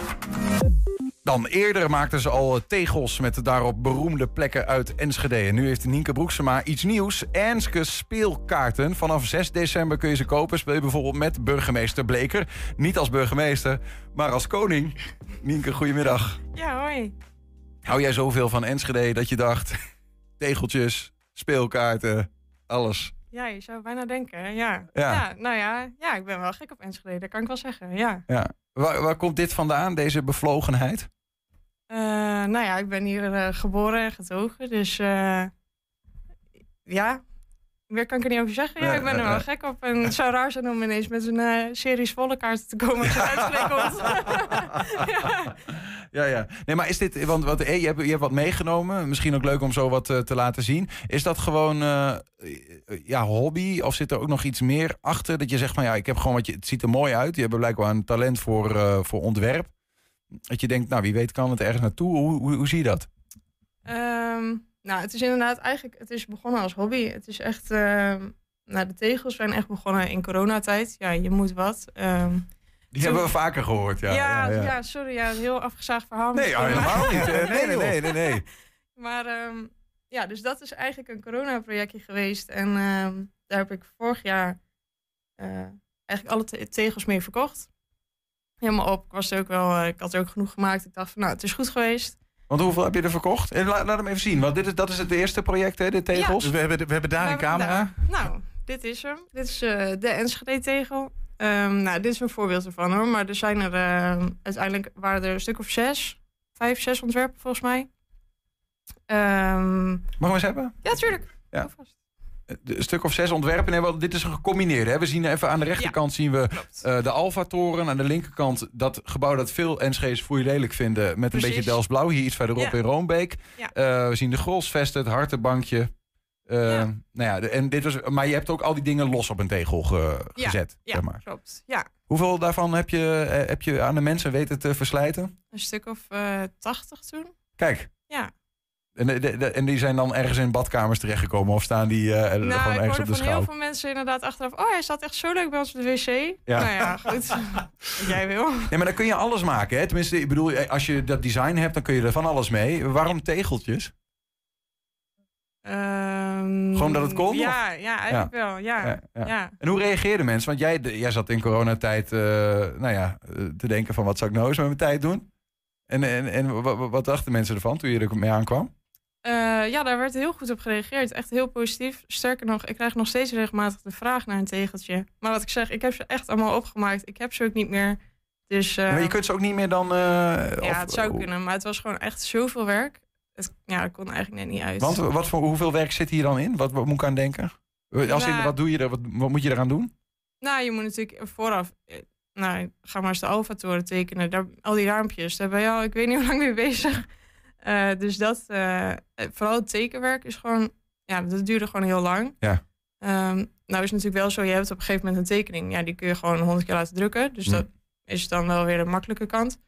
Dan eerder maakten ze al eh, tegels met daarop beroemde plekken uit Enschede. En nu heeft Nienke Broeksema iets nieuws. Ernske speelkaarten. Vanaf 6 december kun je ze kopen. Speel je bijvoorbeeld met burgemeester Bleker. Niet als burgemeester, maar als koning. Nienke, goedemiddag. Ja, hoi. Hou jij zoveel van Enschede dat je dacht... tegeltjes, speelkaarten, alles. Ja, je zou bijna denken, ja. Ja. nou ja, ja, ik ben wel gek op Enschede, dat kan ik wel zeggen, ja. Ja. Waar, waar komt dit vandaan, deze bevlogenheid? Eh, nou ja, ik ben hier eh, geboren en getogen, dus eh, ja, meer kan ik er niet over zeggen. Ja, ik ben er wel gek op. En het zou raar zijn om ineens met een series volle kaarten te komen als je ja. Ja, ja. Nee, maar is dit, want, want eh, je, hebt, je hebt wat meegenomen, misschien ook leuk om zo wat eh, te laten zien. Is dat gewoon eh, ja, hobby of zit er ook nog iets meer achter? Dat je zegt van ja, ik heb gewoon wat je, het ziet er mooi uit. Je hebt blijkbaar een talent voor, voor ontwerp. Dat je denkt, nou wie weet kan het ergens naartoe. Hoe, hoe, hoe zie je dat? Ehm, nou, het is inderdaad eigenlijk, het is begonnen als hobby. Het is echt, ehm, nou, de tegels zijn echt begonnen in coronatijd. Ja, je moet wat. Ehm, Die hebben we vaker gehoord. Ja, ja, ja, ja, ja. sorry, ja, een heel afgezaagd verhaal. Nee, maar- helemaal niet. eh, Nee, nee, nee, nee, nee. Maar ehm, ja, dus dat is eigenlijk een corona-projectje geweest. En ehm, daar heb ik vorig jaar eh, eigenlijk alle te- tegels mee verkocht. Helemaal op. Ik, was er ook wel, eh, ik had er ook genoeg gemaakt. Ik dacht van, nou, het is goed geweest. Want hoeveel heb je er verkocht? Eh, Laat, laat hem even zien, want dit is, dat is het eerste project, hè, de tegels. We hebben, we hebben daar een camera. daar- Nou, dit is hem. Dit is eh, de Enschede-tegel. Ehm, nou, dit is een voorbeeld ervan hoor. Maar er zijn er ehm, uiteindelijk waren er een stuk of zes, vijf, zes ontwerpen volgens mij. Ehm, Mag hem eens hebben? ja, tuurlijk. Ja. Vast. Een stuk of zes ontwerpen. Nee, wel, dit is een gecombineerde. Hè? We zien even aan de rechterkant zien we eh, de Alfa-toren. Aan de linkerkant dat gebouw dat veel Enschees foei lelijk vinden. Met een beetje Delsblauw. Hier iets verderop Ja. in Roombeek. Ja. Eh, we zien de Grolsvesten, het Hartenbankje. Eh, Ja. Nou ja, en dit was, maar je hebt ook al die dingen los op een tegel ge- Ja, gezet. Ja, Zeg maar. klopt. Ja, Hoeveel daarvan heb je, eh, heb je aan de mensen weten te verslijten? een stuk of eh 80 toen. Kijk. Ja. En, de- de- de- en die zijn dan ergens in badkamers terechtgekomen of staan die eh, gewoon nou, ergens hoorde op de van heel schouw? veel mensen inderdaad achteraf... oh, hij staat echt zo leuk bij ons op de wc. Ja. Nou ja, goed. Wat jij wil. Nee, maar dan kun je alles maken. Hè? Tenminste, ik bedoel, als je dat design hebt, dan kun je er van alles mee. Waarom tegeltjes? Ehm, Gewoon dat het kon, Ja, ja eigenlijk wel. Ja, Ja, ja. ja. En hoe reageerden mensen? Want jij, jij zat in coronatijd, eh, nou ja, eh, te denken van wat zou ik nou eens met mijn tijd doen? En, en, en wa- wa- wat dachten mensen ervan toen je er mee aankwam? Eh, ja, daar werd heel goed op gereageerd. Echt heel positief. Sterker nog, ik krijg nog steeds regelmatig de vraag naar een tegeltje. Maar wat ik zeg, ik heb ze echt allemaal opgemaakt. Ik heb ze ook niet meer. Dus maar je kunt ze ook niet meer dan... ja, of- het zou kunnen. Maar het was gewoon echt zoveel werk. Ja, dat kon eigenlijk net niet uit. Want wat voor, hoeveel werk zit hier dan in? Wat, wat moet ik aan denken? Als in, wat doe je er? Wat, wat moet je eraan doen? Nou, je moet natuurlijk vooraf... eh, nou, ga maar eens de Alfa-toren tekenen. Daar, al die raampjes, daar ben je al, ik weet niet hoe lang mee bezig. Eh, dus dat, eh, vooral het tekenwerk is gewoon, ja, dat duurde gewoon heel lang. Ja. Ehm, nou is het natuurlijk wel zo, je hebt op een gegeven moment een tekening. Ja, die kun je gewoon honderd keer laten drukken. Dus Hm. dat is dan wel weer de makkelijke kant.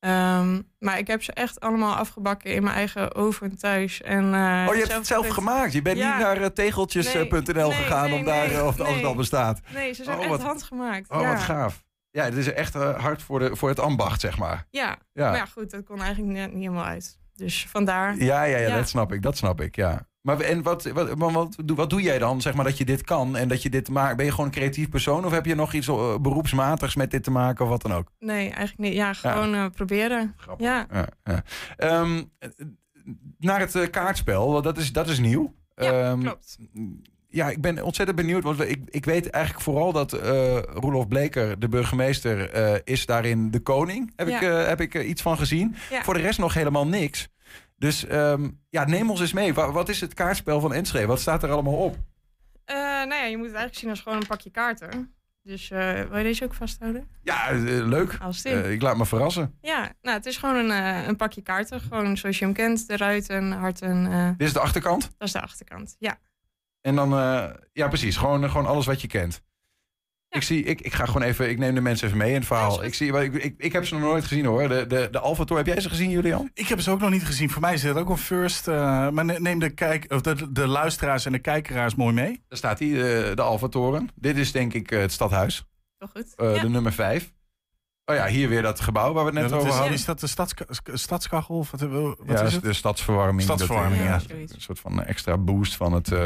Ehm, maar ik heb ze echt allemaal afgebakken in mijn eigen oven thuis. En, eh, oh, je hebt het zelf gemaakt. Je bent Ja. niet naar eh, tegeltjes.nl Nee, gegaan nee, om daar, eh, of het al bestaat. Nee, ze zijn Oh, echt wat- handgemaakt. Oh, ja. wat gaaf. Ja, het is echt eh, hard voor, de, voor het ambacht, zeg maar. Ja. Ja. maar ja, goed, dat kon eigenlijk net niet helemaal uit. Dus vandaar. Ja, ja, ja, Ja. dat snap ik. Dat snap ik, ja. Maar en wat, wat, wat, doe- wat doe jij dan, zeg maar, dat je dit kan en dat je dit maakt? Ben je gewoon een creatief persoon of heb je nog iets eh, beroepsmatigs met dit te maken of wat dan ook? Nee, eigenlijk niet. Ja, gewoon eh, proberen. Ja. Ja, ja. Ehm, eh, naar het eh, kaartspel, want dat is, dat is nieuw. Ehm, klopt. Ja, ik ben ontzettend benieuwd. Want ik, ik weet eigenlijk vooral dat Roelof Bleker, de burgemeester, is daarin de koning. Heb Ja. ik, heb ik iets van gezien. Ja. Voor de rest nog helemaal niks. Dus ehm, ja, neem ons eens mee. Wa- wat is het kaartspel van Enschede? Wat staat er allemaal op? Eh, nou ja, je moet het eigenlijk zien als gewoon een pakje kaarten. Dus eh, wil je deze ook vasthouden? Ja, eh, leuk. Als ik laat me verrassen. Ja, nou, het is gewoon een, een pakje kaarten. Gewoon zoals je hem kent. De ruiten, harten. Dit is de achterkant. dat is de achterkant. Ja. En dan, ja precies, gewoon, gewoon alles wat je kent. Ik, zie, ik, ik ga gewoon even, ik neem de mensen even mee in het verhaal. Ik, zie, ik, ik, ik heb ze nog nooit gezien hoor. De, de, de Tour, heb jij ze gezien Julian? Ik heb ze ook nog niet gezien. Voor mij is het ook een first. eh, maar ne- neem de, kijk, of de, de luisteraars en de kijkeraars mooi mee. Daar staat hij, de, de Alpha Toren. Dit is denk ik eh, het stadhuis. Heel goed. Eh, Ja. De nummer 5. Oh ja, hier weer dat gebouw waar we het net Ja, over hadden. is dat de stadska- stadskachel? Of wat, wat ja, is het? de stadsverwarming. Stadsverwarming, Dat, eh, ja. Een soort van extra boost van, het, eh,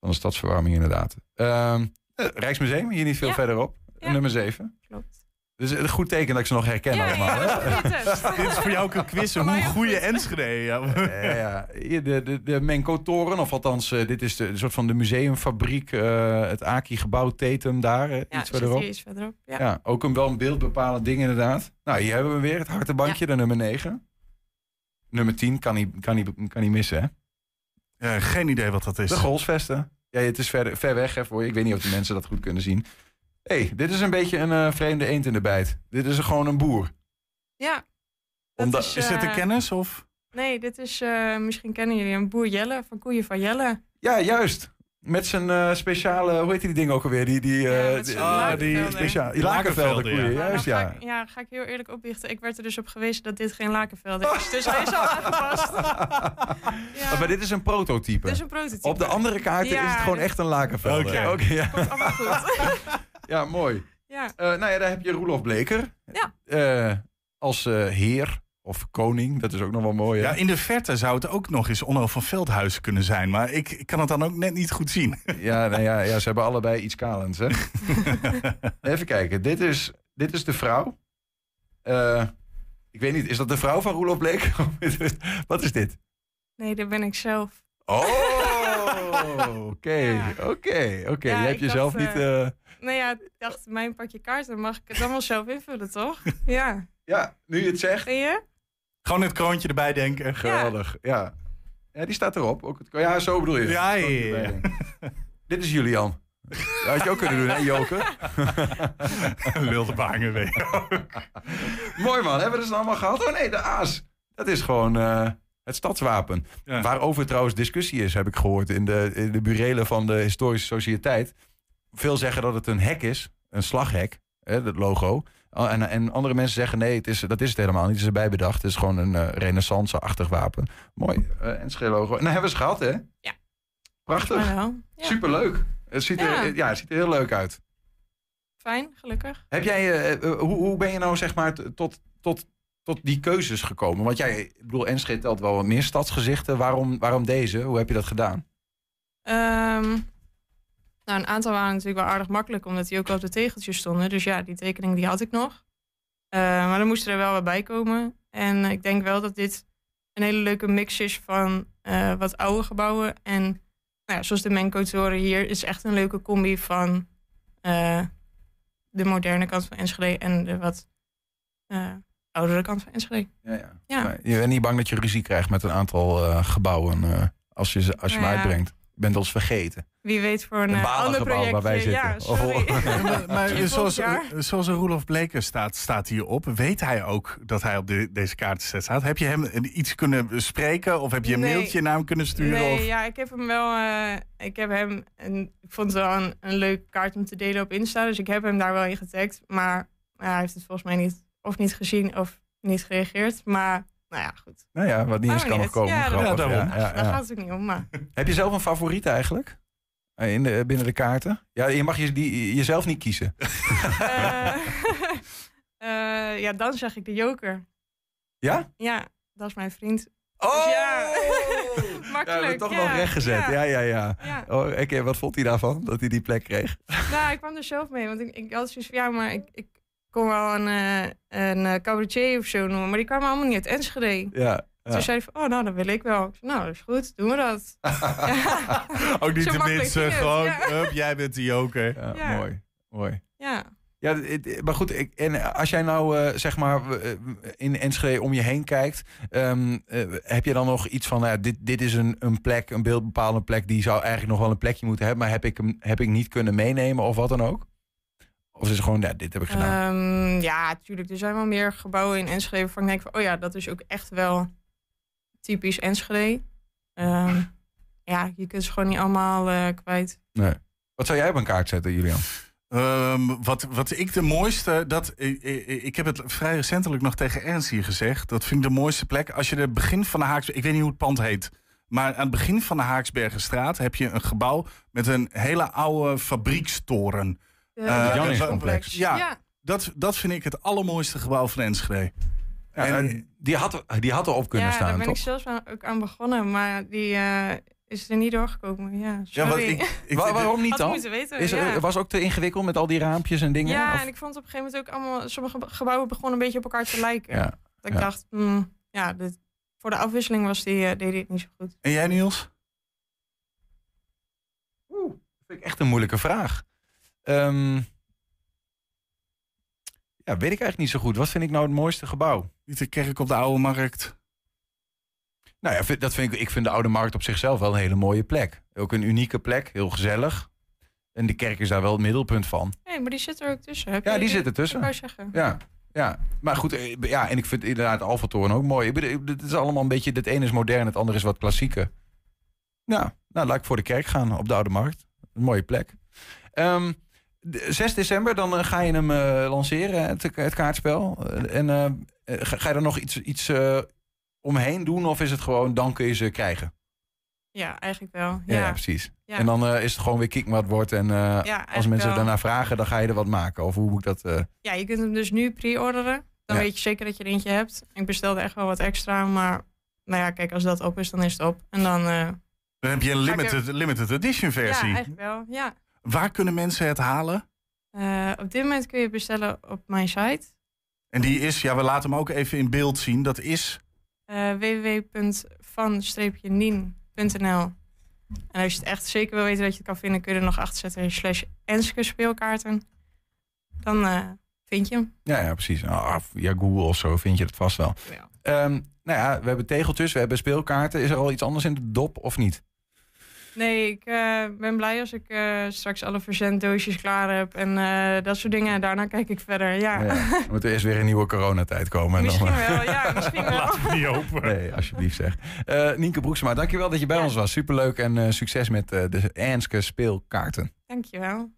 van de stadsverwarming inderdaad. Ehm, eh, Rijksmuseum, hier niet veel Ja. verderop. Nummer 7. Klopt. Dus een goed teken dat ik ze nog herken Ja, allemaal. ja. Dit is voor jou ook een quiz. Hoe goede Enschede. Ja. Ja, ja. De, de, de Menko-toren, of althans, eh, dit is de, een soort van de museumfabriek, eh, het Aki-gebouw Tetum daar, eh, Ja, iets verderop. iets verderop. Ja. Ja. ook een, wel een beeldbepalend ding inderdaad. Nou, hier hebben we weer het hartenbankje, de nummer 9. Nummer 10 kan niet, kan niet, kan niet missen, hè? Geen idee wat dat is. De Golsvesten. Ja, het is ver, ver weg hè, voor je. Ik weet niet of de mensen dat goed kunnen zien. hey, dit is een beetje een eh, vreemde eend in de bijt. Dit is gewoon een boer. Ja. Omdat, is, Is dit de eh, kennis? Of? Nee, dit is, eh, misschien kennen jullie een boer Jelle van Koeien van Jelle. Ja, juist. Met zijn eh, speciale, hoe heet die ding ook alweer? Die, die, eh, met die, zijn ah, lakenvelden. die speciaal, die Lakenvelden, lakenvelden koeien, ja. juist Nou, ja. ga ik, ja, ga ik heel eerlijk opbiechten. Ik werd er dus op gewezen dat dit geen lakenvelden is. Dus hij is al aangepast. Ja. Maar dit is een prototype. Dit is een prototype. Op de andere kaarten Ja, is het gewoon echt een lakenvelder. Oké. Oké, ja. Komt allemaal goed. ja, mooi. ja. Eh, nou ja, daar heb je Roelof Bleker. Ja. Eh, als eh, heer of koning, dat is ook nog wel mooi. hè? Ja, in de verte zou het ook nog eens Onno van Veldhuizen kunnen zijn. Maar ik, ik kan het dan ook net niet goed zien. Ja, nou ja, ja, ze hebben allebei iets kalends, hè? Even kijken, dit is, dit is de vrouw. Eh, ik weet niet, is dat de vrouw van Roelof Bleek? Wat is dit? Nee, dat ben ik zelf. Oh, oké, oké, oké. Ja, Je hebt jezelf dacht, niet... eh, eh, Nee, ja, ik dacht, mijn pakje kaarten mag ik het dan wel zelf invullen, toch? Ja. Ja, nu je het zegt. Je? Gewoon het kroontje erbij denken. Geweldig, ja. Ja, die staat erop. Ook het, ja, zo bedoel je. Ja. Dit is Julian. Dat had je ook kunnen doen, hè, Joker? Lulde bangen weer. Mooi man, hebben we dat allemaal gehad? Oh nee, de aas. Dat is gewoon eh, het stadswapen. Ja. Waarover trouwens discussie is, heb ik gehoord in de, in de burelen van de Historische Sociëteit. Veel zeggen dat het een hek is, een slaghek, hè, dat logo. Oh, En, en andere mensen zeggen nee, het is, dat is het helemaal niet. Het is erbij bedacht. Het is gewoon een eh, renaissance-achtig wapen. Mooi, uh, en logo. En dan hebben we ze gehad, hè? Ja. Prachtig. Ja. Superleuk. Het ziet, er, Ja. ja, het ziet er heel leuk uit. Fijn, gelukkig. Heb jij, eh, eh, hoe, hoe ben je nou zeg maar tot, tot, tot die keuzes gekomen? Want jij, ik bedoel, Enschede telt wel wat meer stadsgezichten. Waarom, waarom deze? Hoe heb je dat gedaan? Ehm, nou, een aantal waren natuurlijk wel aardig makkelijk, omdat die ook op de tegeltjes stonden. Dus ja, die tekening die had ik nog. Eh, maar dan moesten er wel wat bij komen. En ik denk wel dat dit een hele leuke mix is van eh, wat oude gebouwen. En nou ja, zoals de Menko-toren hier, is echt een leuke combi van eh, de moderne kant van Enschede en de wat eh, oudere kant van Enschede. Ja, ja. Je bent niet bang dat je ruzie krijgt met een aantal eh, gebouwen eh, als je, ze- als je Nou hem ja, bent ons vergeten. Wie weet voor een, Een eh, ander balengebouw waar wij projectje. Ja, zitten. sorry. Maar, maar zoals, Roelof Bleker staat, staat hierop, weet hij ook dat hij op de, deze kaartenset staat? Heb je hem iets kunnen bespreken of heb je een Nee. mailtje naar hem kunnen sturen? Nee, of? ja, ik heb hem wel. eh, ik heb hem. En ik vond het wel een, een leuke kaart om te delen op Insta. Dus ik heb hem daar wel in getagd. Maar ja, hij heeft het volgens mij niet. Of niet gezien of niet gereageerd. Maar nou ja, goed. Nou ja, wat niet eens Maar kan nog komen. Ja, Grappig, Ja, daarom. ja, ja, Daar ja. gaat het ook niet om. Maar Heb je zelf een favoriet eigenlijk? Eh, In de, binnen de kaarten? Ja, je mag je, die, jezelf niet kiezen. eh, eh, ja, dan zeg ik de Joker. Ja? Ja, dat is mijn vriend. Oh! ja. Ja, Makkelijk. we hebben toch ja, nog recht gezet. Ja, ja, ja. Ja. Oh, oké, wat vond hij daarvan? Dat hij die plek kreeg? Nou, ik kwam er zelf mee. Want ik, ik had zoiets van, ja, maar ik, ik kon wel een, eh een eh, cabaretier of zo noemen. Maar die kwamen allemaal niet uit Enschede. Ja. ja. Toen zei hij van, oh, nou, dat wil ik wel. Ik zei, nou, dat is goed, doen we dat. ja. Ook niet Zo de minste, gewoon, ja. hup, jij bent de joker. Ja, Ja. Mooi, mooi. ja. Ja, maar goed, ik, en als jij nou eh, zeg maar in Enschede om je heen kijkt, ehm, eh, heb je dan nog iets van, nou ja, dit, dit is een, een plek, een beeldbepalende plek, die zou eigenlijk nog wel een plekje moeten hebben, maar heb ik hem heb ik niet kunnen meenemen of wat dan ook? Of is het gewoon, ja, dit heb ik gedaan? Ehm, ja, tuurlijk. Er zijn wel meer gebouwen in Enschede waarvan ik denk van, oh ja, dat is ook echt wel typisch Enschede. Ehm, ja, je kunt ze gewoon niet allemaal eh, kwijt. nee. Wat zou jij op een kaart zetten, Julian? Ehm, wat, wat ik de mooiste, dat, ik, ik, ik heb het vrij recentelijk nog tegen Ernst hier gezegd. Dat vind ik de mooiste plek. Als je het begin van de Haaks, ik weet niet hoe het pand heet. Maar aan het begin van de Haaksbergenstraat heb je een gebouw met een hele oude fabriekstoren. Eh, Janningscomplex. Ja, Ja. Dat, dat vind ik het allermooiste gebouw van Enschede. Ja, En- eh, die, had, die had erop kunnen ja, staan, daar ben toch? ik zelfs aan- ook aan begonnen, maar die eh, is er niet doorgekomen. Ja, Ja, wat sorry. ik, ik, Wa- waarom niet dan? moeten weten. Is, ja. er- was ook te ingewikkeld met al die raampjes en dingen? ja, Of- en ik vond op een gegeven moment ook allemaal... Sommige gebouwen begonnen een beetje op elkaar te lijken. ja. Dat ik ja. dacht, hmm, ja, dit, voor de afwisseling was die, eh, deed hij het niet zo goed. En jij Niels? Dat vind ik echt een moeilijke vraag. Ehm, ja, weet ik eigenlijk niet zo goed. Wat vind ik nou het mooiste gebouw? Niet de kerk op de Oude Markt. Nou ja, dat vind ik, ik vind de Oude Markt op zichzelf wel een hele mooie plek. Ook een unieke plek, heel gezellig. En de kerk is daar wel het middelpunt van. Nee, maar die zit er ook tussen. Heb Ja, je- die zit ertussen. Ik wou zeggen. Ja, ja. Maar goed, eh, ja, en ik vind inderdaad Alpha-toren ook mooi. Ik Het is allemaal een beetje, het ene is modern, het andere is wat klassieker. Nou, nou, laat ik voor de kerk gaan op de Oude Markt. Een mooie plek. Ehm, de- 6 december, dan eh, ga je hem eh, lanceren, het, het kaartspel. Eh, en ga, ga je er nog iets, iets eh, omheen doen of is het gewoon, dan kun je ze krijgen? Ja, eigenlijk wel. Ja, Ja, precies. Ja. En dan eh, is het gewoon weer kiek wat wordt. En eh, als mensen wel. daarna vragen, dan ga je er wat maken. Of hoe moet ik dat... eh, ja, je kunt hem dus nu pre-orderen. Dan Ja. weet je zeker dat je er eentje hebt. Ik bestelde echt wel wat extra, maar nou ja, kijk, als dat op is, dan is het op. En dan, eh, Dan heb je een limited, limited edition ja, versie. eigenlijk wel. Ja. Waar kunnen mensen het halen? Eh, op dit moment kun je bestellen op mijn site. En die is, ja, we laten hem ook even in beeld zien. Dat is eh www.van-nien.nl En als je het echt zeker wil weten dat je het kan vinden, kun je er nog achter zetten slash Enske speelkaarten. Dan eh, vind je hem. Ja, ja precies. Nou, via Google of zo vind je het vast wel. Ja. Ehm, nou ja, we hebben tegeltjes, we hebben speelkaarten. Is er al iets anders in de dop of niet? Nee, ik eh, ben blij als ik eh, straks alle verzenddoosjes klaar heb en eh, dat soort dingen. Daarna kijk ik verder. Ja, Ja. Dan moet er eerst weer een nieuwe coronatijd komen. En misschien dan, wel. Ja, misschien wel. niet open. Nee, alsjeblieft zeg. Eh Nienke Broeksema, dankjewel dat je bij Ja. ons was. Superleuk en eh, succes met eh, de Ernske speelkaarten. Dankjewel.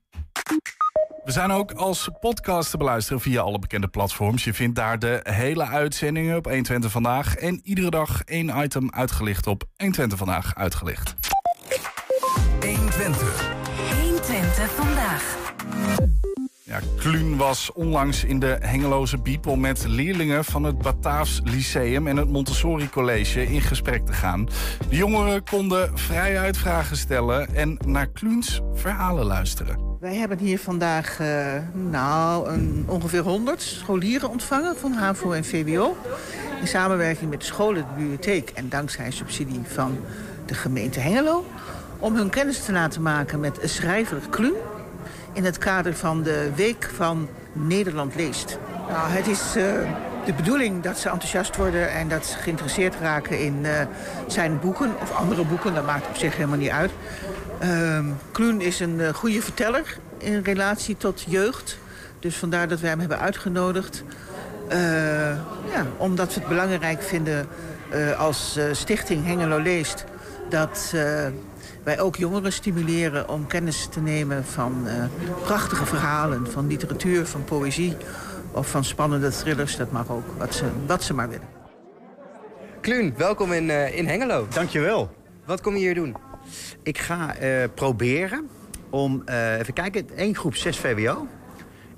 We zijn ook als podcast te beluisteren via alle bekende platforms. Je vindt daar de hele uitzendingen op 120 Vandaag. En iedere dag één item uitgelicht op 120 Vandaag uitgelicht. 120. 120 vandaag. Ja, Kluun was onlangs in de Hengeloze Biepel met leerlingen van het Bataafs Lyceum en het Montessori College in gesprek te gaan. De jongeren konden vrijuit vragen stellen en naar Kluuns verhalen luisteren. Wij hebben hier vandaag eh, nou, een, ongeveer 100 scholieren ontvangen van HAVO en VWO. In samenwerking met de scholen, de bibliotheek en dankzij subsidie van de gemeente Hengelo. Om hun kennis te laten maken met schrijver Kluun. In het kader van de Week van Nederland leest. Nou, het is eh, de bedoeling dat ze enthousiast worden en dat ze geïnteresseerd raken in uh, zijn boeken of andere boeken. Dat maakt op zich helemaal niet uit. Uh, Kloen is een uh, goede verteller in relatie tot jeugd. Dus vandaar dat wij hem hebben uitgenodigd. Ja, omdat we het belangrijk vinden als stichting Hengelo Leest... dat wij ook jongeren stimuleren om kennis te nemen van prachtige verhalen... van literatuur, van poëzie of van spannende thrillers. Dat mag ook, wat ze, wat ze maar willen. Kluun, welkom in, uh, in Hengelo. Dankjewel. Wat kom je hier doen? Ik ga uh, proberen om, uh, even kijken, één groep 6 VWO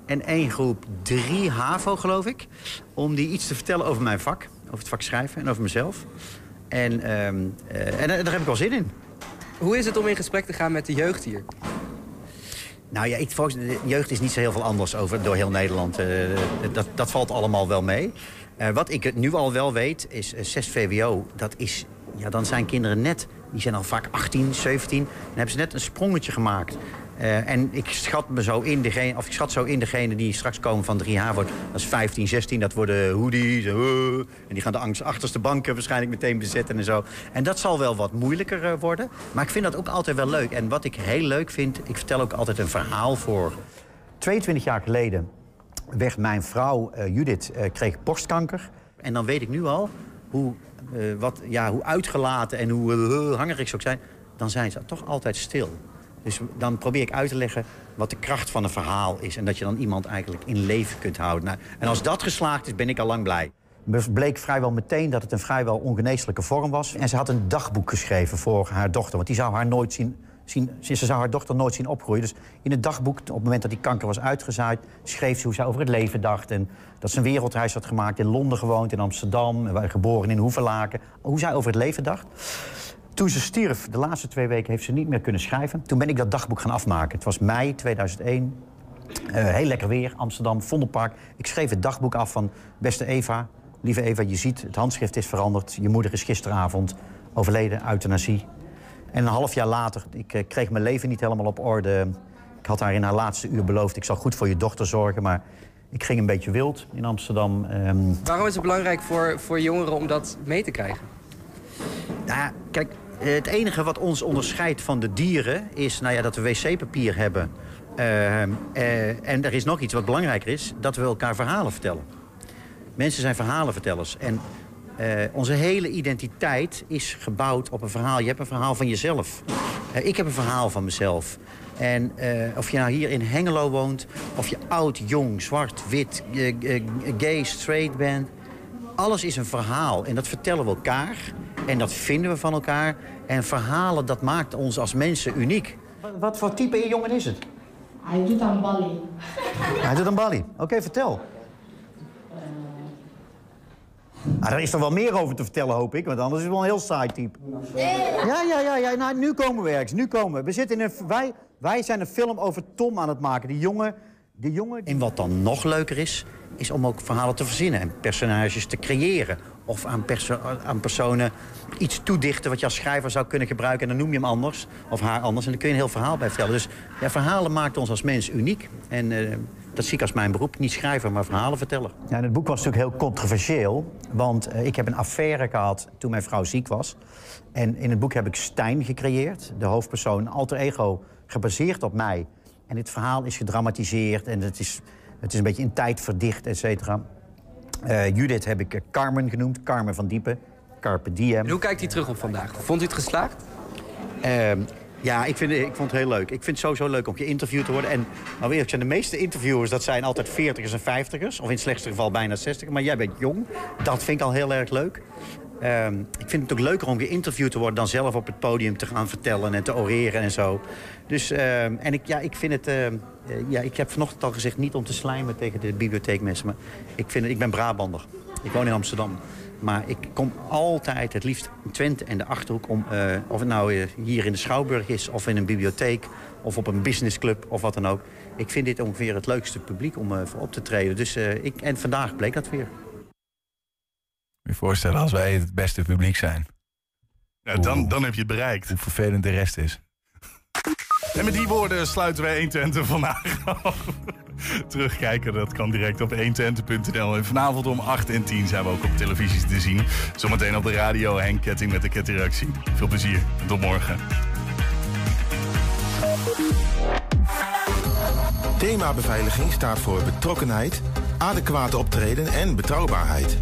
en één groep 3 HAVO, geloof ik. Om die iets te vertellen over mijn vak, over het vak schrijven en over mezelf. En, en daar heb ik wel zin in. Hoe is het om in gesprek te gaan met de jeugd hier? Nou ja, ik, de jeugd is niet zo heel veel anders over, door heel Nederland. Uh, dat, dat valt allemaal wel mee. Uh, wat ik nu al wel weet, is uh, 6 VWO. Dat is, ja, dan zijn kinderen net, die zijn al vaak 18, 17. Dan hebben ze net een sprongetje gemaakt. Uh, en ik schat, me zo in degene, of ik schat zo in degene die straks komen van 3H wordt. Dat is 15, 16, dat worden hoodies. Uh, en die gaan de angst achterste banken waarschijnlijk meteen bezetten en zo. En dat zal wel wat moeilijker uh, worden. Maar ik vind dat ook altijd wel leuk. En wat ik heel leuk vind, ik vertel ook altijd een verhaal voor. 22 jaar geleden werd mijn vrouw Judith, kreeg borstkanker. En dan weet ik nu al hoe, wat, ja, hoe uitgelaten en hoe hangerig ze ook zijn. Dan zijn ze toch altijd stil. Dus dan probeer ik uit te leggen wat de kracht van een verhaal is. En dat je dan iemand eigenlijk in leven kunt houden. Nou, en als dat geslaagd is, ben ik al lang blij. Het bleek vrijwel meteen dat het een vrijwel ongeneeslijke vorm was. En ze had een dagboek geschreven voor haar dochter. Want die zou haar nooit zien, zien, ze zou haar dochter nooit zien opgroeien. Dus in het dagboek, op het moment dat die kanker was uitgezaaid... schreef ze hoe ze over het leven dacht. En dat ze een wereldreis had gemaakt, in Londen gewoond, in Amsterdam... geboren in Hoevelaken. Hoe zij over het leven dacht. Toen ze stierf, de laatste twee weken, heeft ze niet meer kunnen schrijven. Toen ben ik dat dagboek gaan afmaken. Het was mei 2001. Uh, heel lekker weer, Amsterdam, Vondelpark. Ik schreef het dagboek af van... Beste Eva, lieve Eva, je ziet, het handschrift is veranderd. Je moeder is gisteravond overleden, euthanasie. En een half jaar later, ik uh, kreeg mijn leven niet helemaal op orde. Ik had haar in haar laatste uur beloofd... ik zal goed voor je dochter zorgen, maar... Ik ging een beetje wild in Amsterdam. Um... Waarom is het belangrijk voor, voor jongeren om dat mee te krijgen? Nou kijk, het enige wat ons onderscheidt van de dieren is nou ja, dat we wc-papier hebben. Uh, uh, en er is nog iets wat belangrijker is, dat we elkaar verhalen vertellen. Mensen zijn verhalenvertellers. En uh, onze hele identiteit is gebouwd op een verhaal. Je hebt een verhaal van jezelf. ik heb een verhaal van mezelf. En of je nou hier in Hengelo woont, of je oud, jong, zwart, wit, gay, straight bent... alles is een verhaal en dat vertellen we elkaar... En dat vinden we van elkaar. En verhalen, dat maakt ons als mensen uniek. Wat, voor type jongen is het? Hij doet aan Bali. Hij doet aan Bali. Oké, okay, vertel. Ah, er is er wel meer over te vertellen, hoop ik. Want anders is het wel een heel saai type. Ja, ja, ja. ja. Nou, nu komen we ergens. Nu komen we. we zitten in een, wij, wij zijn een film over Tom aan het maken. Die jongen... Die jongen... En wat dan nog leuker is, is om ook verhalen te verzinnen. En personages te creëren of aan, aan, personen iets toedichten wat je als schrijver zou kunnen gebruiken. En dan noem je hem anders of haar anders. En dan kun je een heel verhaal bij vertellen. Dus ja, verhalen maakt ons als mens uniek. En uh, dat zie ik als mijn beroep. Niet schrijver, maar verhalen vertellen. Ja, het boek was natuurlijk heel controversieel. Want uh, ik heb een affaire gehad toen mijn vrouw ziek was. En in het boek heb ik Stijn gecreëerd. De hoofdpersoon, alter ego, gebaseerd op mij. En dit verhaal is gedramatiseerd en het is, het is een beetje in tijd verdicht, et cetera. Uh, Judith heb ik Carmen genoemd, Carmen van Diepen. Carpe diem. En hoe kijkt hij terug op vandaag? Vond u het geslaagd? Uh, ja, ik, vind, ik vond het heel leuk. Ik vind het sowieso leuk om geïnterviewd te worden. En nou eerlijk zijn de meeste interviewers, dat zijn altijd 40ers en 50ers. Of in het slechtste geval bijna 60 Maar jij bent jong. Dat vind ik al heel erg leuk. Uh, ik vind het ook leuker om geïnterviewd te worden... dan zelf op het podium te gaan vertellen en te oreren en zo. Dus, uh, en ik, ja, ik vind het... Uh, ja, ik heb vanochtend al gezegd niet om te slijmen tegen de bibliotheekmensen. Maar ik, vind ik ben Brabander. Ik woon in Amsterdam. Maar ik kom altijd het liefst in Twente en de Achterhoek... Om, uh, of het nou hier in de Schouwburg is, of in een bibliotheek... of op een businessclub, of wat dan ook. Ik vind dit ongeveer het leukste publiek om voor op te treden. Dus, ik, en vandaag bleek dat weer. Je voorstellen als wij het beste publiek zijn. Ja, dan, dan heb je het bereikt. Hoe vervelend de rest is. En met die woorden sluiten wij 120 vandaag af. Terugkijken, dat kan direct op 120.nl. En vanavond om 8 en 10 zijn we ook op televisie te zien. Zometeen op de radio Henk Ketting met de kettingreactie. Veel plezier en tot morgen. Thema beveiliging staat voor betrokkenheid, adequate optreden en betrouwbaarheid.